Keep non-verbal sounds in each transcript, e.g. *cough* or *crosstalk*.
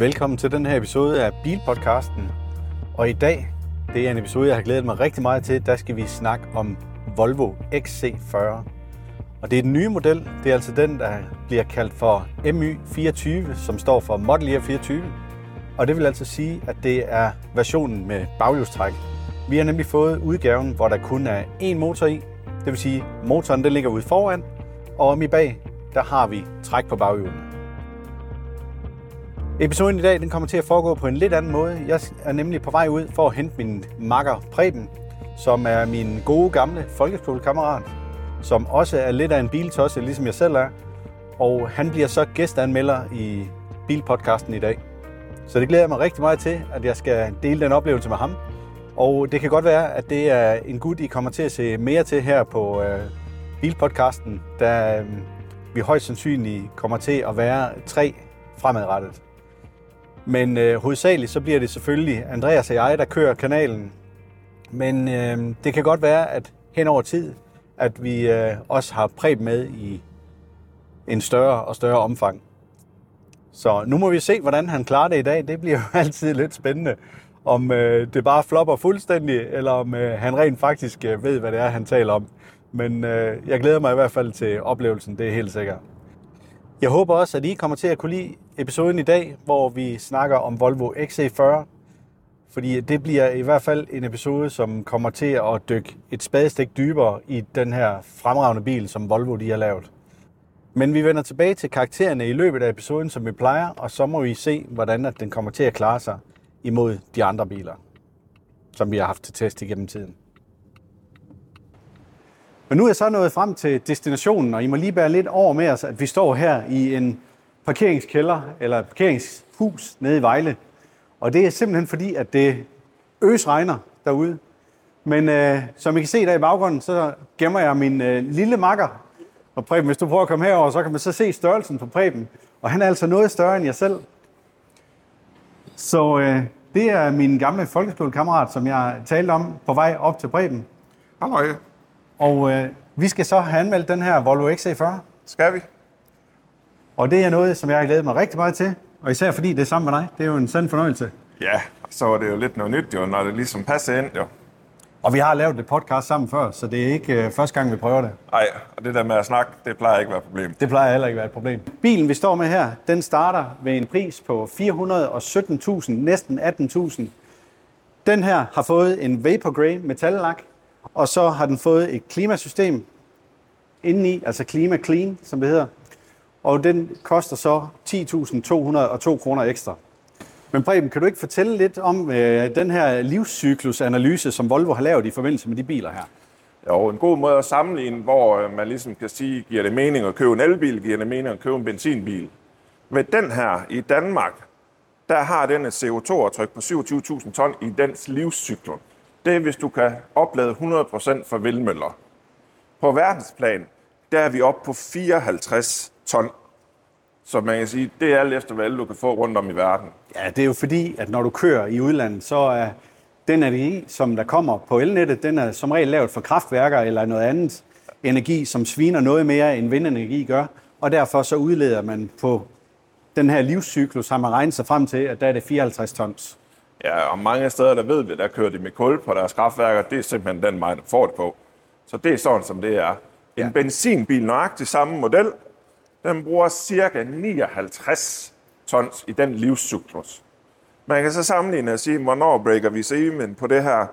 Velkommen til den her episode af Bilpodcasten. Og i dag, det er en episode, jeg har glædet mig rigtig meget til. Der skal vi snakke om Volvo XC40. Og det er den nye model. Det er altså den, der bliver kaldt for MY24, som står for Model Year 24. Og det vil altså sige, at det er versionen med baghjulstræk. Vi har nemlig fået udgaven, hvor der kun er én motor i. Det vil sige, motoren den ligger ude foran, og om i bag, der har vi træk på baghjulene. Episoden i dag den kommer til at foregå på en lidt anden måde. Jeg er nemlig på vej ud for at hente min makker Preben, som er min gode gamle folkeskolekammerat, som også er lidt af en biltosse, ligesom jeg selv er. Og han bliver så gæstanmelder i Bilpodcasten i dag. Så det glæder jeg mig rigtig meget til, at jeg skal dele den oplevelse med ham. Og det kan godt være, at det er en gut, I kommer til at se mere til her på øh, Bilpodcasten, da øh, vi højst sandsynligt kommer til at være tre fremadrettet. Men øh, hovedsageligt så bliver det selvfølgelig Andreas og jeg, der kører kanalen. Men øh, det kan godt være, at hen over tid, at vi øh, også har præb med i en større og større omfang. Så nu må vi se, hvordan han klarer det i dag. Det bliver jo *laughs* altid lidt spændende, om øh, det bare flopper fuldstændig, eller om øh, han rent faktisk øh, ved, hvad det er, han taler om. Men øh, jeg glæder mig i hvert fald til oplevelsen, det er helt sikkert. Jeg håber også, at I kommer til at kunne lide episoden i dag, hvor vi snakker om Volvo XC40. Fordi det bliver i hvert fald en episode, som kommer til at dykke et spadestik dybere i den her fremragende bil, som Volvo de har lavet. Men vi vender tilbage til karaktererne i løbet af episoden, som vi plejer, og så må vi se, hvordan at den kommer til at klare sig imod de andre biler, som vi har haft til test igennem tiden. Men nu er jeg så nået frem til destinationen, og I må lige bære lidt over med os, at vi står her i en parkeringskælder, eller parkeringshus nede i Vejle. Og det er simpelthen fordi, at det øs regner derude. Men øh, som I kan se der i baggrunden, så gemmer jeg min øh, lille makker. Og Preben, hvis du prøver at komme herover, så kan man så se størrelsen på Preben. Og han er altså noget større end jeg selv. Så øh, det er min gamle folkeskolekammerat, som jeg talte om på vej op til Preben. Halløj, og øh, vi skal så have anmeldt den her Volvo XC40. skal vi? Og det er noget, som jeg har glædet mig rigtig meget til. Og især fordi det er sammen med dig. Det er jo en sand fornøjelse. Ja, så var det jo lidt noget nyt, jo, når det ligesom passer ind, jo. Og vi har lavet et podcast sammen før, så det er ikke øh, første gang, vi prøver det. Ej, og det der med at snakke, det plejer ikke at være et problem. Det plejer heller ikke at være et problem. Bilen, vi står med her, den starter ved en pris på 417.000, næsten 18.000. Den her har fået en Vapor Grey metallak, og så har den fået et klimasystem indeni, altså Klima Clean, som det hedder. Og den koster så 10.202 kroner ekstra. Men Preben, kan du ikke fortælle lidt om øh, den her livscyklusanalyse, som Volvo har lavet i forbindelse med de biler her? Jo, en god måde at sammenligne, hvor øh, man ligesom kan sige, giver det mening at købe en elbil, giver det mening at købe en benzinbil. Med den her i Danmark, der har den et CO2-aftryk på 27.000 ton i dens livscyklus. Det er, hvis du kan oplade 100% for vindmøller. På verdensplan, der er vi oppe på 54 ton. Så man kan sige, det er alt efter, hvad du kan få rundt om i verden. Ja, det er jo fordi, at når du kører i udlandet, så er den energi, som der kommer på elnettet, den er som regel lavet for kraftværker eller noget andet energi, som sviner noget mere end vindenergi gør. Og derfor så udleder man på den her livscyklus, har man regnet sig frem til, at der er det 54 tons. Ja, og mange steder, der ved vi, der kører de med kul på deres kraftværker. Det er simpelthen den vej, der får det på. Så det er sådan, som det er. En Ja. benzinbil, nøjagtig samme model, den bruger cirka 59 tons i den livscyklus. Man kan så sammenligne og sige, hvornår breaker vi semen på det her.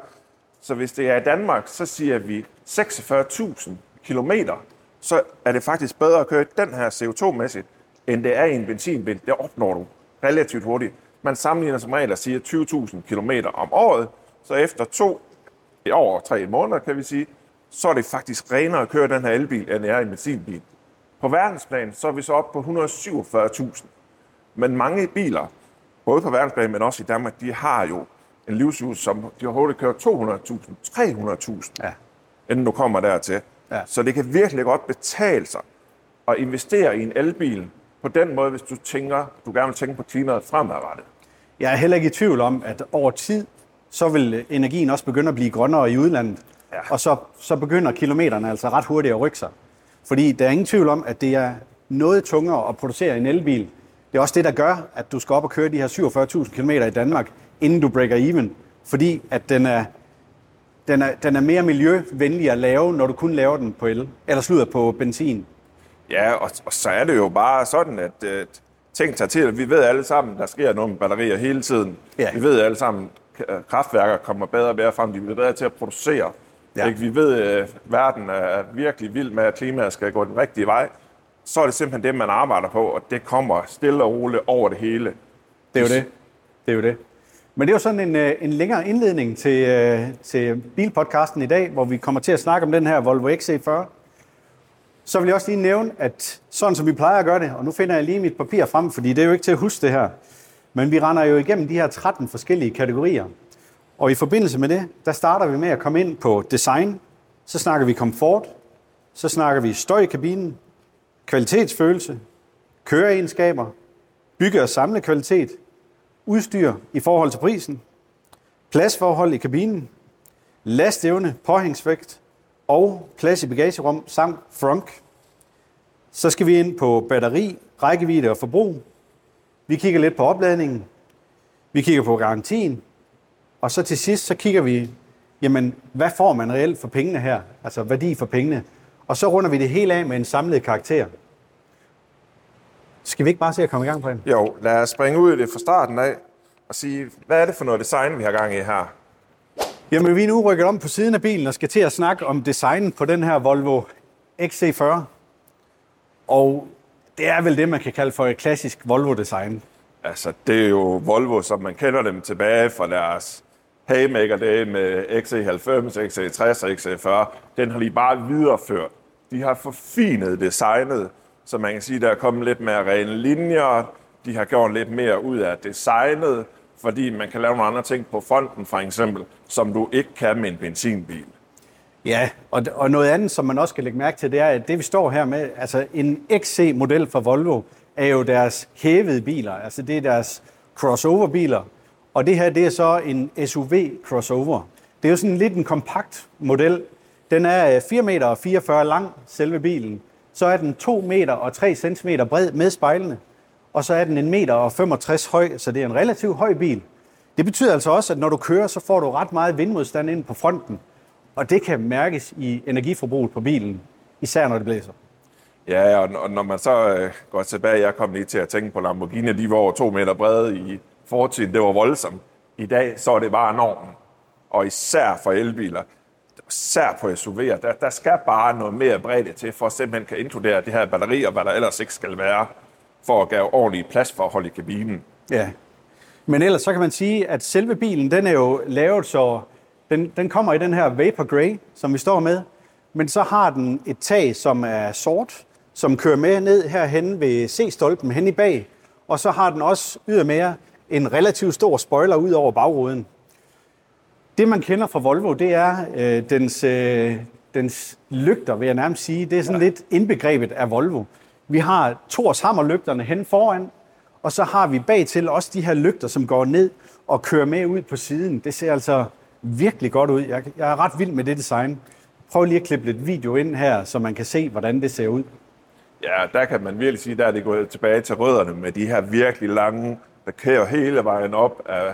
Så hvis det er i Danmark, så siger vi 46.000 kilometer, så er det faktisk bedre at køre den her CO2-mæssigt, end det er i en benzinbil. Det opnår du relativt hurtigt. Man sammenligner som regel og siger 20.000 km om året, så efter to i over tre måneder, kan vi sige, så er det faktisk renere at køre den her elbil, end det er en benzinbil. På verdensplan, så er vi så oppe på 147.000. Men mange biler, både på verdensplan, men også i Danmark, de har jo en livscyklus, som de har hurtigt kørt 200.000, 300.000, Ja. inden du kommer dertil. Ja. Så det kan virkelig godt betale sig at investere i en elbil på den måde, hvis du tænker, du gerne vil tænke på klimaet fremadrettet. Jeg er heller ikke i tvivl om, at over tid, så vil energien også begynde at blive grønnere i udlandet. Ja. Og så, så begynder kilometerne altså ret hurtigt at rykke sig. Fordi der er ingen tvivl om, at det er noget tungere at producere en elbil. Det er også det, der gør, at du skal op og køre de her 47.000 km i Danmark, inden du breaker even. Fordi at den er, den er, den er mere miljøvenlig at lave, når du kun laver den på el, eller slutter på benzin. Ja, og, og så er det jo bare sådan, at øh, ting tager til. Vi ved alle sammen, der sker noget med batterier hele tiden. Ja. Vi ved alle sammen, at kraftværker kommer bedre og bedre frem. De bliver bedre til at producere. Ja. Ikke? Vi ved, at verden er virkelig vild med, at klimaet skal gå den rigtige vej. Så er det simpelthen det, man arbejder på, og det kommer stille og roligt over det hele. Det er jo det. Det er jo det. Men det er jo sådan en, øh, en længere indledning til, øh, til bilpodcasten i dag, hvor vi kommer til at snakke om den her Volvo XC40. Så vil jeg også lige nævne, at sådan som vi plejer at gøre det, og nu finder jeg lige mit papir frem, fordi det er jo ikke til at huske det her, men vi render jo igennem de her 13 forskellige kategorier. Og i forbindelse med det, der starter vi med at komme ind på design, så snakker vi komfort, så snakker vi støj i kabinen, kvalitetsfølelse, køreegenskaber, bygge- og samlekvalitet, udstyr i forhold til prisen, pladsforhold i kabinen, lastevne, påhængsvægt og plads i bagagerum samt frunk. Så skal vi ind på batteri, rækkevidde og forbrug. Vi kigger lidt på opladningen. Vi kigger på garantien. Og så til sidst, så kigger vi, jamen, hvad får man reelt for pengene her? Altså værdi for pengene. Og så runder vi det hele af med en samlet karakter. Skal vi ikke bare se at komme i gang på den? Jo, lad os springe ud i det fra starten af og sige, hvad er det for noget design, vi har gang i her? Jamen, vi er nu rykket om på siden af bilen og skal til at snakke om designen på den her Volvo XC40. Og det er vel det, man kan kalde for et klassisk Volvo-design. Altså, det er jo Volvo, som man kender dem tilbage fra deres Haymaker dage med XC90, XC60 og XC40. Den har de bare videreført. De har forfinet designet, så man kan sige, der er kommet lidt mere rene linjer. De har gjort lidt mere ud af designet, fordi man kan lave nogle andre ting på fronten, for eksempel, som du ikke kan med en benzinbil. Ja, og, og noget andet, som man også skal lægge mærke til, det er, at det vi står her med, altså en XC-model fra Volvo, er jo deres hævede biler, altså det er deres crossover-biler, og det her, det er så en SUV-crossover. Det er jo sådan lidt en kompakt model. Den er øh, 4 meter og 44 lang, selve bilen. Så er den 2 meter og 3 cm bred med spejlene, og så er den en meter og 65 høj, så det er en relativt høj bil. Det betyder altså også, at når du kører, så får du ret meget vindmodstand ind på fronten. Og det kan mærkes i energiforbruget på bilen, især når det blæser. Ja, og og når man så øh, går tilbage, jeg kom lige til at tænke på Lamborghini, de var over to meter brede i fortiden, det var voldsomt. I dag så er det bare normen, og især for elbiler, især på SUV'er, der, der skal bare noget mere bredde til, for at simpelthen kan inkludere det her batteri, og hvad der ellers ikke skal være, for at gøre ordentlige pladsforhold i kabinen. Ja. Men ellers så kan man sige, at selve bilen, den er jo lavet så, den, den kommer i den her Vapor Grey, som vi står med, men så har den et tag, som er sort, som kører med ned herhen ved C-stolpen hen i bag, og så har den også ydermere en relativt stor spoiler ud over bagruden. Det, man kender fra Volvo, det er øh, dens, øh, dens lygter, vil jeg nærmest sige. Det er sådan ja. lidt indbegrebet af Volvo. Vi har Thors hammerlygterne hen foran, og så har vi bagtil også de her lygter, som går ned og kører med ud på siden. Det ser altså virkelig godt ud. Jeg, jeg er ret vild med det design. Prøv lige at klippe lidt video ind her, så man kan se, hvordan det ser ud. Ja, der kan man virkelig sige, der er det gået tilbage til rødderne med de her virkelig lange, der kører hele vejen op af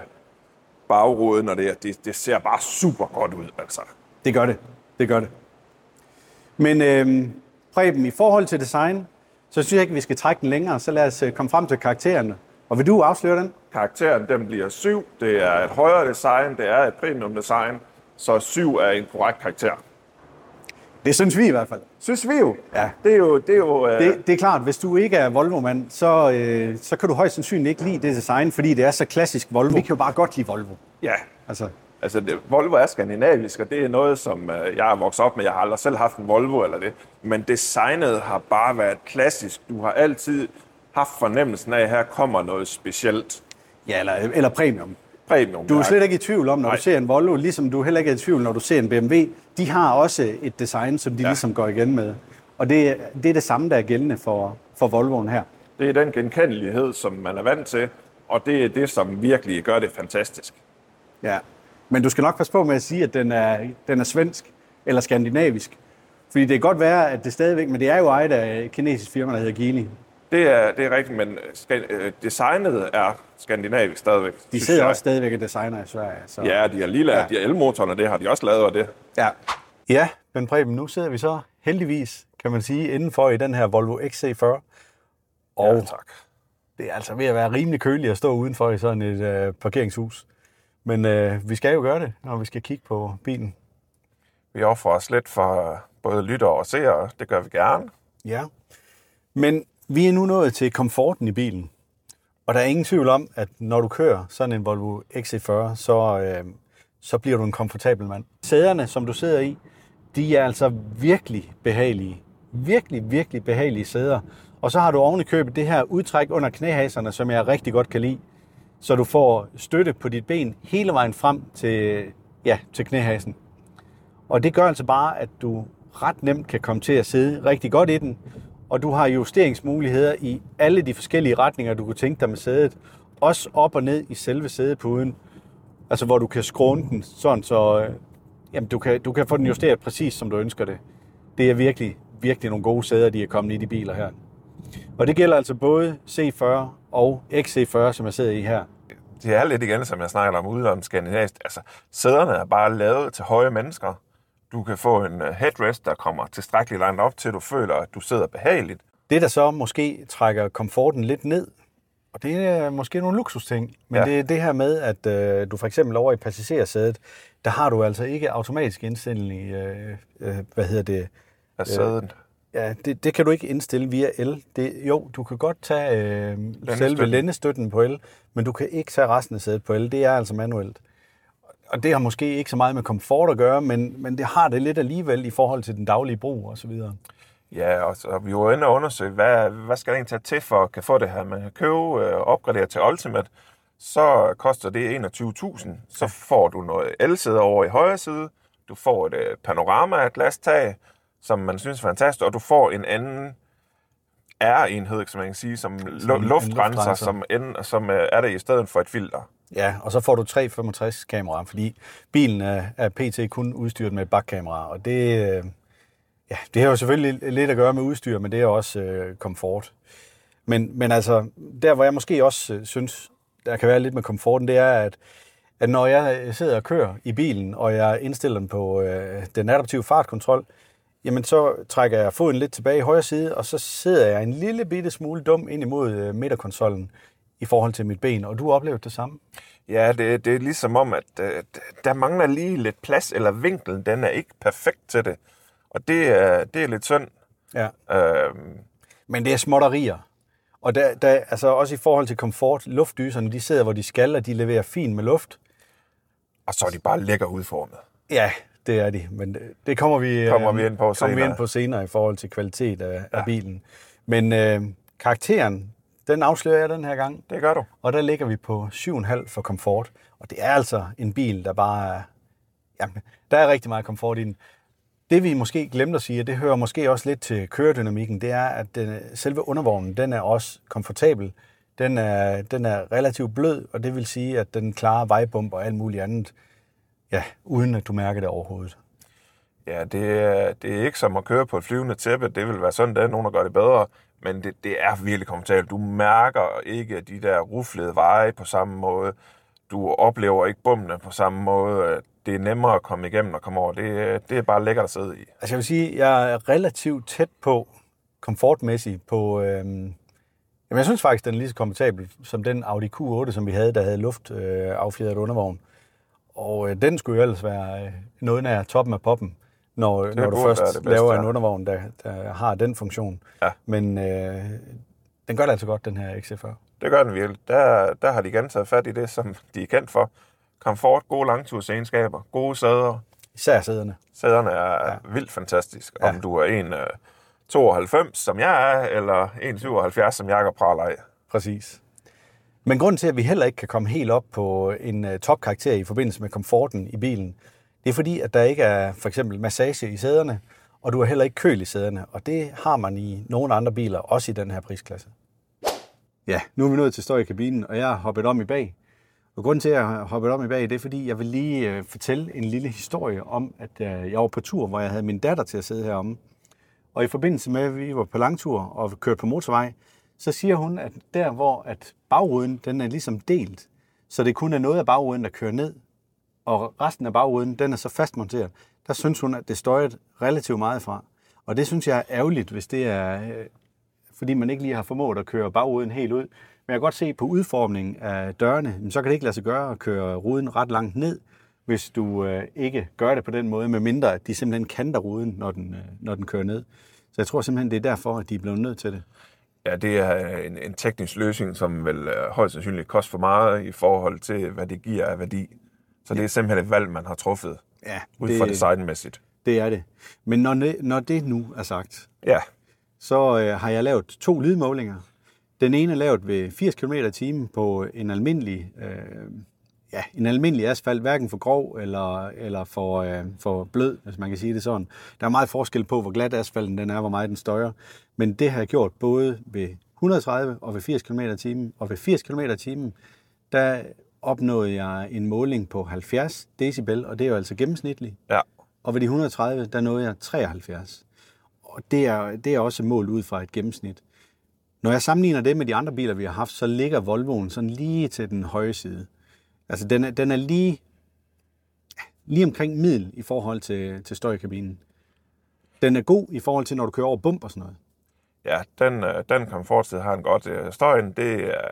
bagruden, og det, det, det ser bare super godt ud, altså. Det gør det. Det gør det. Men øh, Preben, i forhold til design, så synes jeg ikke, vi skal trække den længere. Så lad os øh, komme frem til karaktererne. Og vil du afsløre den? Karakteren, den bliver 7. Det er et højere design, det er et premium design, så 7 er en korrekt karakter. Det synes vi i hvert fald. Synes vi jo. Ja. Det er jo... Det er jo øh, Det, det er klart, hvis du ikke er Volvo-mand, så, øh, så kan du højst sandsynligt ikke lide det design, fordi det er så klassisk Volvo. Vi kan jo bare godt lide Volvo. Ja, Altså, Altså, det, Volvo er skandinavisk, og det er noget, som øh, jeg er vokset op med. Jeg har aldrig selv haft en Volvo eller det. Men designet har bare været klassisk. Du har altid haft fornemmelsen af, at her kommer noget specielt. ja, eller, eller premium. Premium. Du er slet ikke i tvivl om, når Nej. du ser en Volvo, ligesom du heller ikke er i tvivl, når du ser en BMW. De har også et design, som de ja. Ligesom går igen med. Og det, det er det samme, der er gældende for, for Volvoen her. Det er den genkendelighed, som man er vant til, og det er det, som virkelig gør det fantastisk. Ja. Men du skal nok passe på med at sige, at den er, den er svensk eller skandinavisk. Fordi det kan godt være, at det stadigvæk, men det er jo ejet af et kinesisk firma, der hedder Geely. Det er, det er rigtigt, men øh, designet er skandinavisk stadigvæk. De synes sidder jeg. også stadigvæk og designer i Sverige. Så. Ja, de har lige lavet, Ja. de har elmotorerne, det har de også lavet, og det. Ja. ja, men Preben, nu sidder vi så heldigvis, kan man sige, indenfor i den her Volvo XC40. Og Ja, tak. det er altså ved at være rimelig køligt at stå udenfor i sådan et øh, parkeringshus. Men øh, vi skal jo gøre det, når vi skal kigge på bilen. Vi offrer os lidt for både lyttere og seere. Det gør vi gerne. Ja. Men vi er nu nået til komforten i bilen. Og der er ingen tvivl om, at når du kører sådan en Volvo XC40, så, øh, så bliver du en komfortabel mand. Sæderne, som du sidder i, de er altså virkelig behagelige. Virkelig, virkelig behagelige sæder. Og så har du oven i købet det her udtræk under knæhaserne, som jeg rigtig godt kan lide. Så du får støtte på dit ben hele vejen frem til, ja, til knæhasen. Og det gør altså bare, at du ret nemt kan komme til at sidde rigtig godt i den, og du har justeringsmuligheder i alle de forskellige retninger, du kunne tænke dig med sædet. Også op og ned i selve sædepuden, altså hvor du kan skråne den sådan, så øh, jamen, du, kan, du kan få den justeret præcis, som du ønsker det. Det er virkelig, virkelig nogle gode sæder, de er kommet i de biler her. Og det gælder altså både C40 og XC40, som jeg sidder i her. Det er lidt igen, som jeg snakker om ude om skandinavisk. Altså, sæderne er bare lavet til høje mennesker. Du kan få en øh, headrest, der kommer tilstrækkeligt langt op, til du føler, at du sidder behageligt. Det, der så måske trækker komforten lidt ned, og det er måske nogle luksusting, men ja. Det er det her med, at øh, du for eksempel over i passagersædet, der har du altså ikke automatisk indstilling i, øh, øh, hvad hedder det, af sæden. Ja, det, det kan du ikke indstille via el. Det, jo, du kan godt tage øh, selve lændestøtten på el, men du kan ikke tage resten af sædet på el. Det er altså manuelt. Og det har måske ikke så meget med komfort at gøre, men, men det har det lidt alligevel i forhold til den daglige brug og så videre. Ja, og, så, og vi var inde og undersøge, hvad, hvad skal der egentlig tage til for at kan få det her? Man kan købe øh, opgradere til Ultimate, så koster det 21.000. Så får du noget elsæde over i højre side, du får et øh, panorama glastag, som man synes er fantastisk, og du får en anden R-enhed, som man kan sige, som, en luftrenser, som, end, som øh, er der i stedet for et filter. Ja, og så får du 365 kameraer, fordi bilen er, er pt. kun udstyret med et bakkamera, og det, øh, ja, det har jo selvfølgelig lidt at gøre med udstyr, men det er også øh, komfort. Men, men altså, der hvor jeg måske også øh, synes, der kan være lidt med komforten, det er, at, at når jeg sidder og kører i bilen, og jeg indstiller den på øh, den adaptive fartkontrol, jamen så trækker jeg foden lidt tilbage i højre side, og så sidder jeg en lille bitte smule dum ind imod øh, midterkonsollen i forhold til mit ben, og du har oplevet det samme. Ja, det, det er ligesom om, at øh, der mangler lige lidt plads, eller vinklen, den er ikke perfekt til det. Og det er, det er lidt synd. Ja. Øh, Men det er småtterier. Og der, der, altså også i forhold til komfort, luftdyserne, de sidder, hvor de skal, og de leverer fint med luft. og så er de bare lækker udformet. Ja, det er de. Men det, det kommer vi, Kommer øh, vi ind på kommer vi senere. ind på senere i forhold til kvalitet af, ja. af bilen. Men øh, karakteren, den afslører jeg den her gang. Det gør du. Og der ligger vi på 7,5 for komfort. Og det er altså en bil, der bare er... Jamen, der er rigtig meget komfort i den. Det vi måske glemte at sige, og det hører måske også lidt til køredynamikken, det er, at den, selve undervognen, den er også komfortabel. Den er, den er relativt blød, og det vil sige, at den klarer vejbump og alt muligt andet, ja, uden at du mærker det overhovedet. Ja, det er, det er ikke som at køre på et flyvende tæppe. Det vil være sådan, der er nogen, der gør det bedre. Men det, det er virkelig komfortabelt. Du mærker ikke de der ruflede veje på samme måde. Du oplever ikke bummene på samme måde. Det er nemmere at komme igennem og komme over. Det, det er bare lækkert at sidde i. Altså jeg vil sige, jeg er relativt tæt på, komfortmæssigt, på... Øhm, jamen jeg synes faktisk, den er lige så komfortabel som den Audi Q8, som vi havde, der havde luft øh, undervogn. Og øh, den skulle jo ellers være øh, noget nær toppen af poppen, når, når du først bedste, laver en ja. undervogn, der, der har den funktion. Ja. Men øh, den gør det altså godt, den her XC40. Det gør den virkelig. Der, der har de igen taget fat i det, som de er kendt for. Komfort, gode langtursegenskaber, gode sæder. Især sæderne. Sæderne er ja. vildt fantastisk. Om Ja. du er en øh, 92, som jeg er, eller en 77, som Jakob praler af. Præcis. Men grunden til, at vi heller ikke kan komme helt op på en øh, topkarakter i forbindelse med komforten i bilen, det er fordi, at der ikke er for eksempel massage i sæderne, og du har heller ikke køl i sæderne, og det har man i nogle andre biler, også i den her prisklasse. Ja, nu er vi nået til støj i kabinen, og jeg har hoppet om i bag. Og grunden til, at jeg har hoppet om i bag, det er fordi, jeg vil lige øh, fortælle en lille historie om, at øh, jeg var på tur, hvor jeg havde min datter til at sidde heromme. Og i forbindelse med, at vi var på langtur og kørte på motorvej, så siger hun, at der hvor at bagruden den er ligesom delt, så det kun er noget af bagruden, der kører ned, og resten af bagruden den er så fastmonteret, der synes hun, at det støjer relativt meget fra. Og det synes jeg er ærgerligt, hvis det er, øh, fordi man ikke lige har formået at køre bagruden helt ud. Men jeg kan godt se på udformningen af dørene, så kan det ikke lade sig gøre at køre ruden ret langt ned, hvis du øh, ikke gør det på den måde, med mindre at de simpelthen kanter ruden, når den, øh, når den kører ned. Så jeg tror simpelthen, det er derfor, at de er blevet nødt til det. Ja, det er en, en teknisk løsning, som vil øh, højst sandsynligt koste for meget i forhold til, hvad det giver af værdi. Så det er simpelthen et valg, man har truffet Ja, ud det, fra designmæssigt. det er det. Men når det, når det nu er sagt, Ja, så øh, har jeg lavet to lydmålinger. Den ene er lavet ved 80 km i timen på en almindelig, øh, ja, en almindelig asfalt, hverken for grov eller, eller for, øh, for blød, hvis man kan sige det sådan. Der er meget forskel på, hvor glat asfalten den er, hvor meget den støjer. Men det har jeg gjort både ved 130 og ved 80 km timen. Og ved 80 km timen, der opnåede jeg en måling på 70 decibel, og det er jo altså gennemsnitligt. ja. Og ved de 130, der nåede jeg 73. Og det er, det er også målt ud fra et gennemsnit. Når jeg sammenligner det med de andre biler, vi har haft, så ligger Volvoen sådan lige til den høje side. Altså, den er, den er lige, lige omkring middel i forhold til, til støjkabinen. Den er god i forhold til, når du kører over bump og sådan noget. Ja, den, øh, den komforttid har en godt. Øh, støjen, det er,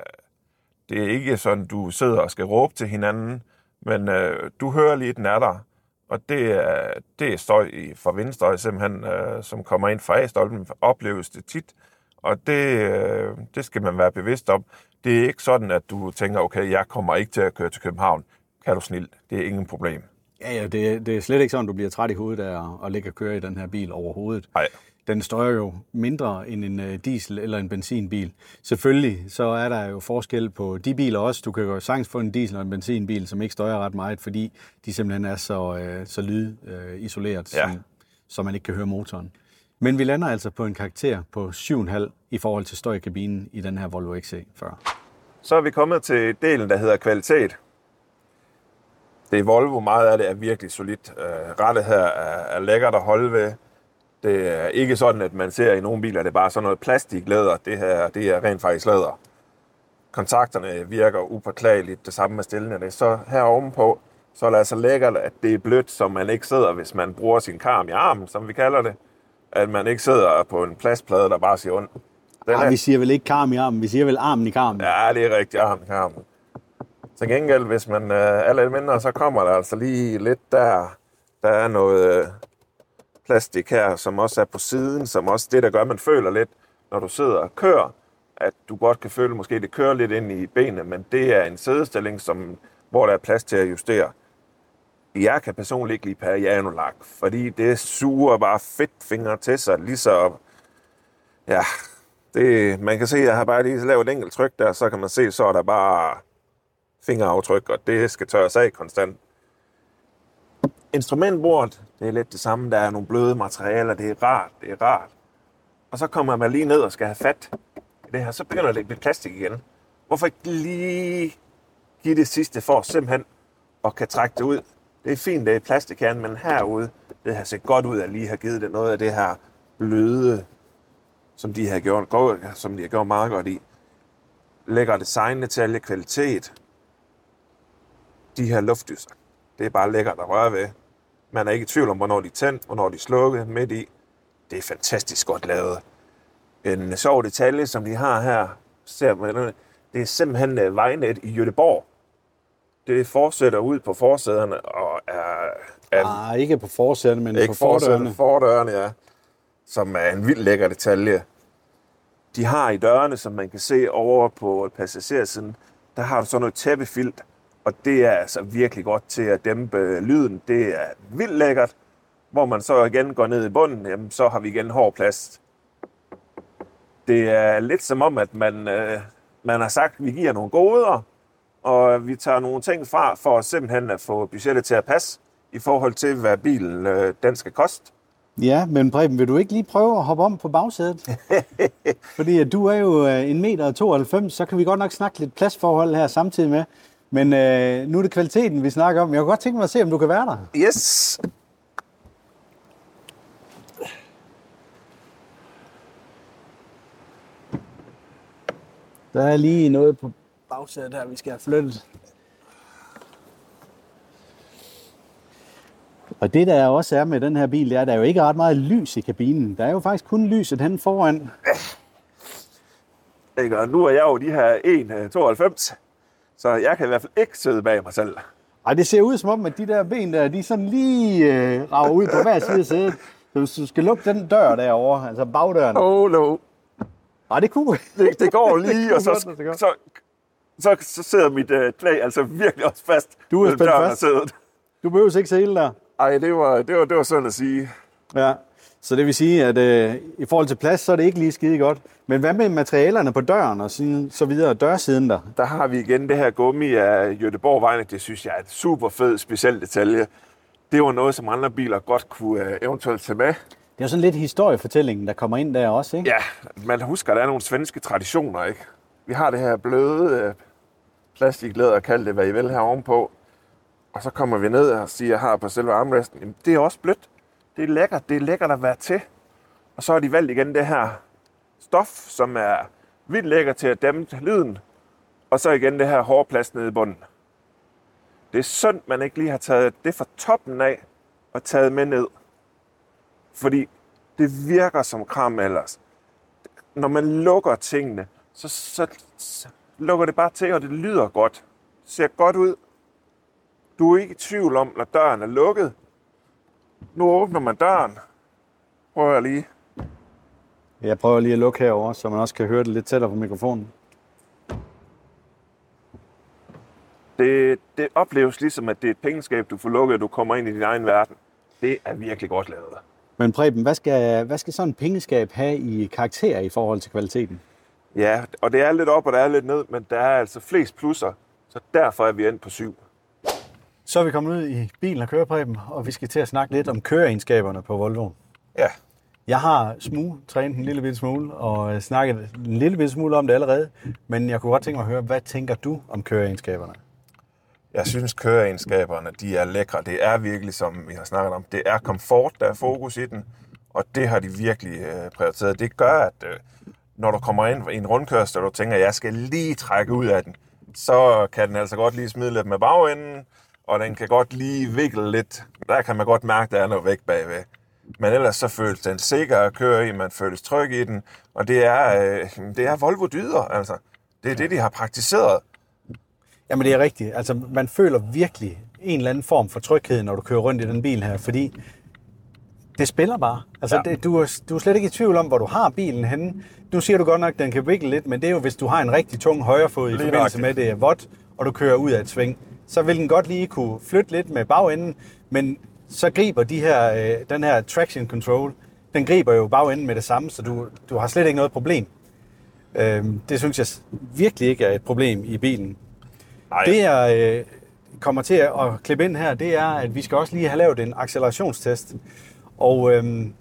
det er ikke sådan, du sidder og skal råbe til hinanden, men øh, du hører lige, den er der. Og det er, det er støj i- fra vindstøj, simpelthen, øh, som kommer ind fra A-stolpen, opleves det tit. Og det, øh, det skal man være bevidst om. Det er ikke sådan, at du tænker, okay, jeg kommer ikke til at køre til København. Kan du snilt? Det er ingen problem. Ja, ja, det, det er slet ikke sådan, du bliver træt i hovedet af at, ligge og køre i den her bil overhovedet. Nej. Den støjer jo mindre end en øh, diesel eller en benzinbil. Selvfølgelig så er der jo forskel på de biler også. Du kan jo sagtens få en diesel og en benzinbil, som ikke støjer ret meget, fordi de simpelthen er så, øh, så lydisoleret, Ja. som, så man ikke kan høre motoren. Men vi lander altså på en karakter på 7,5 i forhold til støj i kabinen i den her Volvo XC40. Så er vi kommet til delen, der hedder kvalitet. Det er Volvo, meget af det er virkelig solidt. Øh, Rettet her er, er lækkert at holde ved. Det er ikke sådan, at man ser i nogle biler, det er bare sådan noget plastiklæder. Det her, det er rent faktisk læder. Kontakterne virker upåklageligt, det samme med stillingerne. Så her ovenpå, så er det altså lækkert, at det er blødt, så man ikke sidder, hvis man bruger sin karm i armen, som vi kalder det. At man ikke sidder på en plastplade, der bare siger ondt. Den Ah, vi siger vel ikke karm i armen, vi siger vel armen i karmen. Ja, det er rigtigt, armen karmen. Til gengæld, hvis man øh, er lidt mindre, så kommer der altså lige lidt der. Der er noget øh, plastik her, som også er på siden, som også det, der gør, at man føler lidt, når du sidder og kører, at du godt kan føle, måske det kører lidt ind i benene, men det er en sædestilling, som, hvor der er plads til at justere. Jeg kan personligt ikke lide Perianolak, fordi det suger bare fedt fingre til sig, lige så ja, det, man kan se, at jeg har bare lige lavet et enkelt tryk der, så kan man se, så er der bare fingeraftryk, og det skal tørres af konstant. Instrumentbordet, det er lidt det samme. Der er nogle bløde materialer, det er rart, det er rart. Og så kommer man lige ned og skal have fat i det her, så begynder det at blive plastik igen. Hvorfor ikke lige give det sidste for simpelthen og kan trække det ud? Det er fint, det er plastikkernen, men herude, det har set godt ud at lige har givet det noget af det her bløde som de har gjort, som de har gjort meget godt i. Lækker design, detalje, kvalitet. De her luftdyser, det er bare lækkert at røre ved. Man er ikke i tvivl om, hvornår de er tændt, hvornår de er slukket midt i. Det er fantastisk godt lavet. En sjov detalje, som de har her, ser man, det er simpelthen øh, vejnet i Jødeborg. Det fortsætter ud på forsæderne og er Ah, ikke på forsæderne, men ikke på fordørene. fordørene, ja. Som er en vild lækker detalje. De har i dørene, som man kan se over på passagersiden, der har du sådan noget tæppefilt, og det er altså virkelig godt til at dæmpe lyden. Det er vildt lækkert. Hvor man så igen går ned i bunden, jamen, så har vi igen hård plast. Det er lidt som om, at man, øh, man har sagt, at vi giver nogle goder, og vi tager nogle ting fra for simpelthen at få budgettet til at passe i forhold til, hvad bilen øh, den skal koste. Ja, men Preben, vil du ikke lige prøve at hoppe om på bagsædet? *laughs* Fordi at du er jo øh, en meter og 92, så kan vi godt nok snakke lidt pladsforhold her samtidig med. Men øh, nu er det kvaliteten, vi snakker om. Jeg kunne godt tænke mig at se, om du kan være der. Yes! Der er lige noget på bagsædet her, vi skal have flyttet. Og det der også er med den her bil, det er, at der er jo ikke ret meget lys i kabinen. Der er jo faktisk kun lyset hen foran. Ikke? Og nu er jeg jo de her 1,92, så jeg kan i hvert fald ikke sidde bag mig selv. Ej, det ser ud som om, at de der ben der, de sådan lige øh, rager ud på hver side af sædet. Så hvis du skal lukke den dør derovre, altså bagdøren. Oh, no. Ej, det kunne Det, det går lige, kunne og så, godt så, så, så sidder mit øh, knæ altså virkelig også fast. Du er spændt fast. Du behøver ikke sele der. Ej, det var, det var, det var sådan at sige. Ja. Så det vil sige, at øh, i forhold til plads, så er det ikke lige skide godt. Men hvad med materialerne på døren og sådan, så videre, dørsiden der? Der har vi igen det her gummi af Göteborg Det synes jeg er et super fed speciel detalje. Det var noget, som andre biler godt kunne øh, eventuelt tage med. Det er jo sådan lidt historiefortællingen, der kommer ind der også, ikke? Ja, man husker, at der er nogle svenske traditioner, ikke? Vi har det her bløde øh, plastiklæder, kald det hvad I vil, her ovenpå. Og så kommer vi ned og siger her på selve armresten, jamen, det er også blødt. Det er lækkert, det er lækkert at være til. Og så har de valgt igen det her stof, som er vildt lækkert til at dæmpe lyden. Og så igen det her hårde plads nede i bunden. Det er synd, man ikke lige har taget det fra toppen af og taget med ned. Fordi det virker som kram ellers. Når man lukker tingene, så, så, så lukker det bare til, og det lyder godt. Det ser godt ud. Du er ikke i tvivl om, når døren er lukket. Nu åbner man døren. Prøv jeg lige. Jeg prøver lige at lukke herover, så man også kan høre det lidt tættere på mikrofonen. Det, det opleves ligesom, at det er et pengeskab, du får lukket, og du kommer ind i din egen verden. Det er virkelig godt lavet. Men Preben, hvad skal, hvad skal sådan en pengeskab have i karakter i forhold til kvaliteten? Ja, og det er lidt op, og der er lidt ned, men der er altså flest plusser. Så derfor er vi endt på syv. Så er vi kommet ud i bilen og kører, Preben, og vi skal til at snakke lidt om køreegenskaberne på Volvo. Ja, Jeg har smugtrænet en lille bitte smule og øh, snakket en lille bitte smule om det allerede, men jeg kunne godt tænke mig at høre, hvad tænker du om køreegenskaberne? Jeg synes, køreegenskaberne de er lækre. Det er virkelig, som vi har snakket om, det er komfort, der er fokus i den, og det har de virkelig øh, prioriteret. Det gør, at øh, når du kommer ind i en rundkørsel, og du tænker, at jeg skal lige trække ud af den, så kan den altså godt lige smide lidt med bagenden, og den kan godt lige vikle lidt. Der kan man godt mærke, at der er noget væk bagved. Men ellers så føles den sikker at køre i, man føles tryg i den, og det er, øh, det er Volvo dyder, altså. Det er det, de har praktiseret. Jamen det er rigtigt. Altså man føler virkelig en eller anden form for tryghed, når du kører rundt i den bil her, fordi det spiller bare. Altså Ja. det, du, er, du er slet ikke i tvivl om, hvor du har bilen henne. Nu siger du godt nok, at den kan vikle lidt, men det er jo, hvis du har en rigtig tung højrefod i forbindelse med, det er vådt, og du kører ud af et sving, så vil den godt lige kunne flytte lidt med bagenden, men så griber de her, øh, den her traction control, den griber jo bagenden med det samme, så du, du har slet ikke noget problem. Øhm, det synes jeg virkelig ikke er et problem i bilen. Nej, Det jeg øh, kommer til at klippe ind her, det er, at vi skal også lige have lavet en accelerationstest. Og øhm,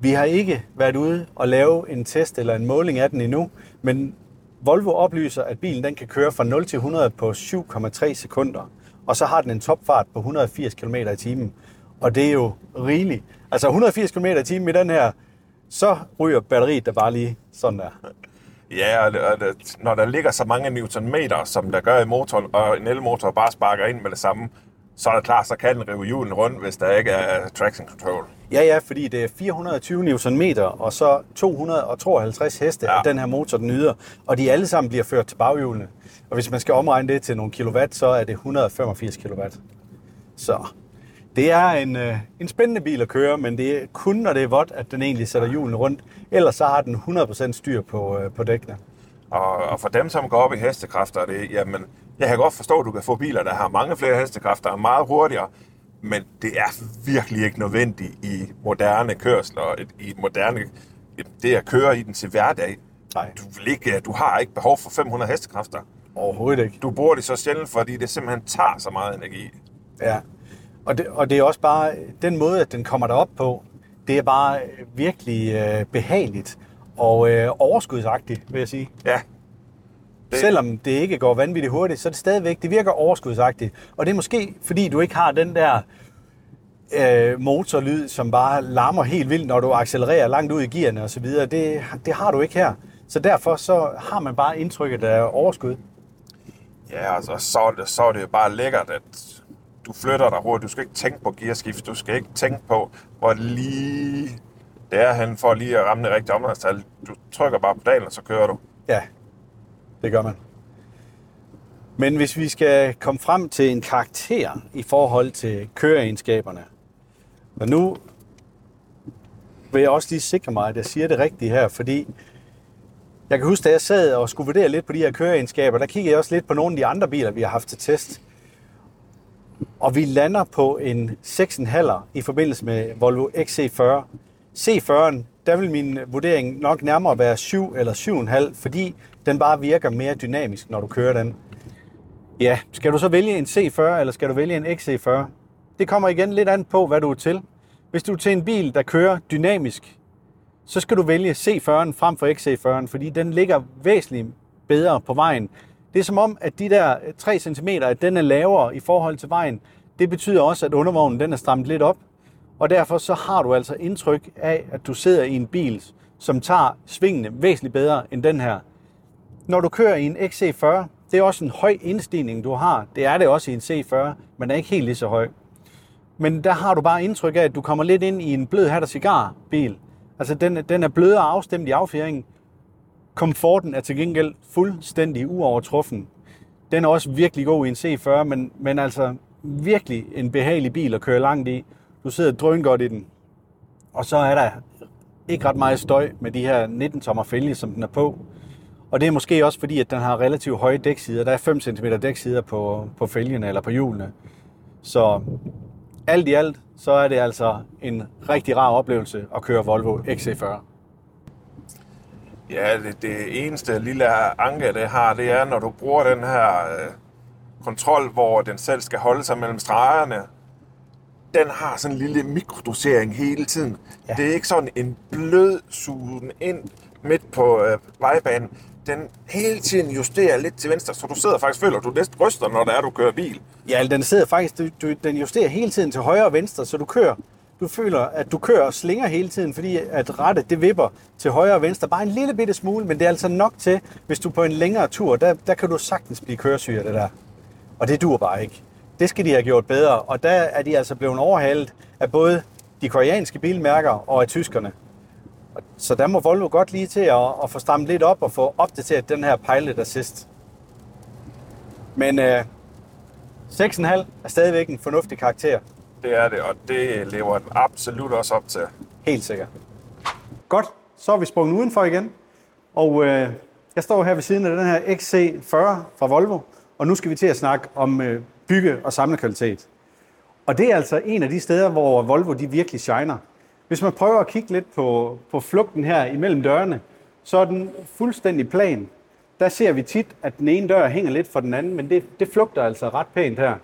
vi har ikke været ude og lave en test eller en måling af den endnu, men Volvo oplyser, at bilen den kan køre fra 0 til 100 på 7,3 sekunder. Og så har den en topfart på 180 km i timen. Og det er jo rigeligt. Altså 180 km i timen i den her, så ryger batteriet der bare lige sådan der. Ja, og det, når der ligger så mange newtonmeter, som der gør i motoren, og en elmotor bare sparker ind med det samme, så er det klart, så kan den rive hjulen rundt, hvis der ikke er traction control. Ja, ja, fordi det er 420 Nm og så 252 heste, Ja. at den her motor den yder, og de alle sammen bliver ført til baghjulene. Og hvis man skal omregne det til nogle kilowatt, så er det 185 kilowatt. Så det er en, øh, en spændende bil at køre, men det er kun, når det er vådt, at den egentlig sætter hjulene rundt. Ellers så har den 100% styr på, øh, på dækkene. Og, og for dem, som går op i hestekræfter, er det, jamen, jeg kan godt forstå, at du kan få biler, der har mange flere hestekræfter og meget hurtigere, men det er virkelig ikke nødvendigt i moderne kørsler, i moderne, det at køre i den til hverdag. Nej. Du, vil ikke, du har ikke behov for 500 hestekræfter. Overhovedet ikke. Du bruger det så sjældent, fordi det simpelthen tager så meget energi. Ja, og det, og det er også bare, den måde, at den kommer derop på, det er bare virkelig øh, behageligt og øh, overskudsagtigt, vil jeg sige. Ja, Det... Selvom det ikke går vanvittigt hurtigt, så er det stadigvæk, det virker overskudsagtigt. Og det er måske, fordi du ikke har den der øh, motorlyd, som bare larmer helt vildt, når du accelererer langt ud i gearne og så videre. Det, det har du ikke her. Så derfor så har man bare indtrykket af overskud. Ja, altså, så, er det, så er det jo bare lækkert, at du flytter dig hurtigt. Du skal ikke tænke på gearskift. Du skal ikke tænke på, hvor lige det er han for lige at ramme det rigtige omgangstal. Du trykker bare på pedalen, og så kører du. Ja, det gør man. Men hvis vi skal komme frem til en karakter i forhold til køreegenskaberne, og nu vil jeg også lige sikre mig, at jeg siger det rigtige her, fordi jeg kan huske, da jeg sad og skulle vurdere lidt på de her køreegenskaber, der kiggede jeg også lidt på nogle af de andre biler, vi har haft til test. Og vi lander på en 6,5 i forbindelse med Volvo XC40. C40'en, der vil min vurdering nok nærmere være 7 eller 7,5, fordi den bare virker mere dynamisk, når du kører den. Ja, skal du så vælge en C40, eller skal du vælge en XC40? Det kommer igen lidt an på, hvad du er til. Hvis du er til en bil, der kører dynamisk, så skal du vælge C40'en frem for XC40'en, fordi den ligger væsentligt bedre på vejen. Det er som om, at de der 3 cm, at den er lavere i forhold til vejen. Det betyder også, at undervognen den er stramt lidt op, og derfor så har du altså indtryk af, at du sidder i en bil, som tager svingene væsentligt bedre end den her. Når du kører i en XC40, det er også en høj indstigning, du har. Det er det også i en C40, men er ikke helt lige så høj. Men der har du bare indtryk af, at du kommer lidt ind i en blød hat og cigarbil. Altså den, den er blødere afstemt i affjeringen. Komforten er til gengæld fuldstændig uovertruffen. Den er også virkelig god i en C40, men, men altså virkelig en behagelig bil at køre langt i. Du sidder drøn godt i den. Og så er der ikke ret meget støj med de her 19 tommer fælge, som den er på. Og det er måske også fordi, at den har relativt høje dæksider. Der er 5 cm dæksider på, på fælgene eller på hjulene. Så alt i alt, så er det altså en rigtig rar oplevelse at køre Volvo XC40. Ja, det, det eneste lille anke, det har, det er, når du bruger den her øh, kontrol, hvor den selv skal holde sig mellem stregerne. Den har sådan en lille mikrodosering hele tiden. Ja. Det er ikke sådan en blød sugen ind midt på øh, vejbanen. Den hele tiden justerer lidt til venstre, så du sidder faktisk føler, du næsten ryster, når det er, du kører bil. Ja, den sidder faktisk, du, du, den justerer hele tiden til højre og venstre, så du kører, du føler, at du kører og slinger hele tiden, fordi at rettet, det vipper til højre og venstre. Bare en lille bitte smule, men det er altså nok til, hvis du er på en længere tur, der, der kan du sagtens blive køresyg af det der. Og det dur bare ikke. Det skal de have gjort bedre, og der er de altså blevet overhalet af både de koreanske bilmærker og af tyskerne. Så der må Volvo godt lige til at, at få strammet lidt op og få opdateret den her Pilot Assist. Men øh, 6,5 er stadigvæk en fornuftig karakter. Det er det, og det lever den absolut også op til. Helt sikkert. Godt, så er vi sprunget udenfor igen. Og øh, jeg står her ved siden af den her XC40 fra Volvo, og nu skal vi til at snakke om øh, bygge- og samlekvalitet. Og det er altså en af de steder, hvor Volvo de virkelig shiner. Hvis man prøver at kigge lidt på, på flugten her imellem dørene, så er den fuldstændig plan. Der ser vi tit, at den ene dør hænger lidt for den anden, men det, det flugter altså ret pænt her.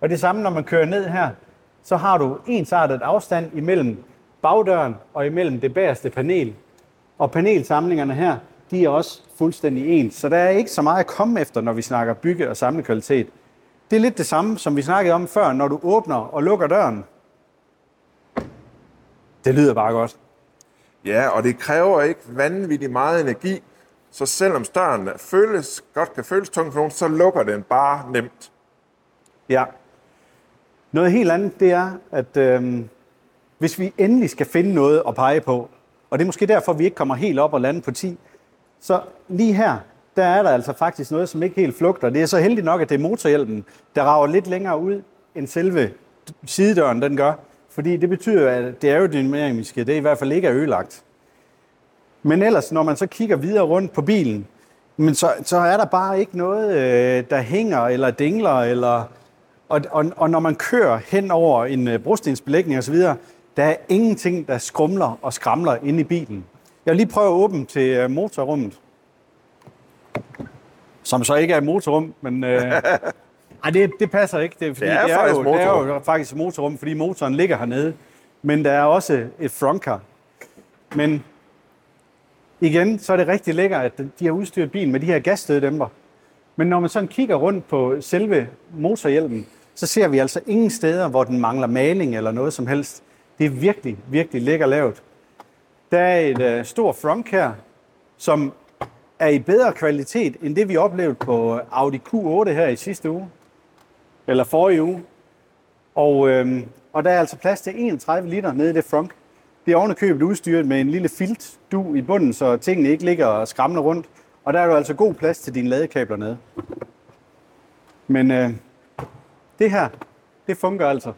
Og det samme, når man kører ned her, så har du ensartet afstand imellem bagdøren og imellem det bagerste panel. Og panelsamlingerne her, de er også fuldstændig ens. Så der er ikke så meget at komme efter, når vi snakker bygge- og samlekvalitet. Det er lidt det samme, som vi snakkede om før, når du åbner og lukker døren. Det lyder bare godt. Ja, og det kræver ikke vanvittigt meget energi, så selvom støren føles, godt kan føles tung for nogen, så lukker den bare nemt. Ja. Noget helt andet, det er, at øh, hvis vi endelig skal finde noget at pege på, og det er måske derfor, vi ikke kommer helt op og lande på 10, så lige her, der er der altså faktisk noget, som ikke helt flugter. Det er så heldigt nok, at det er motorhjelmen, der rager lidt længere ud, end selve sidedøren den gør. Fordi det betyder, at det aerodynamiske, det i hvert fald ikke er ødelagt. Men ellers, når man så kigger videre rundt på bilen, men så, så er der bare ikke noget, øh, der hænger eller dingler. Eller, og, og, og når man kører hen over en øh, brostensbelægning osv., der er ingenting, der skrumler og skramler inde i bilen. Jeg vil lige prøve at åbne til øh, motorrummet. Som så ikke er et motorrum, men... Øh, *laughs* ej, det, det passer ikke. Det er, fordi Det er det er, faktisk jo, det er motorrum. jo faktisk motorrum, fordi motoren ligger hernede. Men der er også et frontcar. Men igen, så er det rigtig lækkert, at de har udstyret bilen med de her gasstøddæmper. Men når man sådan kigger rundt på selve motorhjelmen, så ser vi altså ingen steder, hvor den mangler maling eller noget som helst. Det er virkelig, virkelig lækker lavet. Der er et øh, stort frontcar, som er i bedre kvalitet, end det vi oplevede på Audi Q8 her i sidste uge. Eller forrige uge. Og, øh, og der er altså plads til 31 liter nede i det frunk. Det er ovenikøbet udstyret med en lille filt du i bunden, så tingene ikke ligger og skramler rundt. Og der er jo altså god plads til dine ladekabler nede. Men øh, det her, det fungerer altså.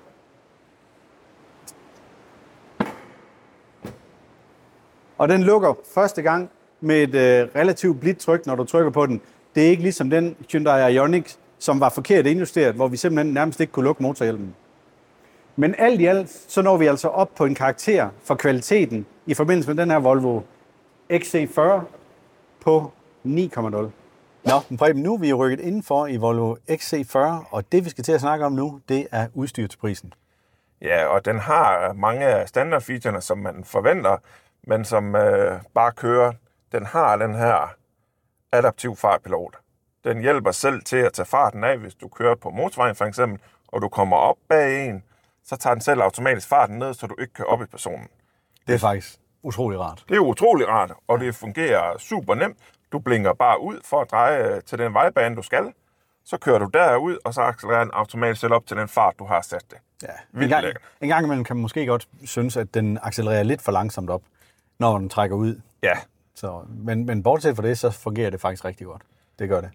Og den lukker første gang med et øh, relativt blidt tryk, når du trykker på den. Det er ikke ligesom den Hyundai Ioniq, som var forkert indjusteret, hvor vi simpelthen nærmest ikke kunne lukke motorhjelmen. Men alt i alt, så når vi altså op på en karakter for kvaliteten i forbindelse med den her Volvo XC40 på 9,0. Nå, men Preben, nu er vi rykket indenfor i Volvo XC40, og det vi skal til at snakke om nu, det er udstyr til prisen. Ja, og den har mange af standardfeaturene, som man forventer, men som øh, bare kører. Den har den her adaptiv fartpilot. Den hjælper selv til at tage farten af, hvis du kører på motorvejen for eksempel, og du kommer op bag en, så tager den selv automatisk farten ned, så du ikke kører op i personen. Det er faktisk utrolig rart. Det er utrolig rart, og det fungerer super nemt. Du blinker bare ud for at dreje til den vejbane, du skal. Så kører du derud, og så accelererer den automatisk selv op til den fart, du har sat det. Ja. En gang, lækkert. en gang imellem kan man måske godt synes, at den accelererer lidt for langsomt op, når den trækker ud. Ja, Så, men, men bortset fra det, så fungerer det faktisk rigtig godt. Det gør det.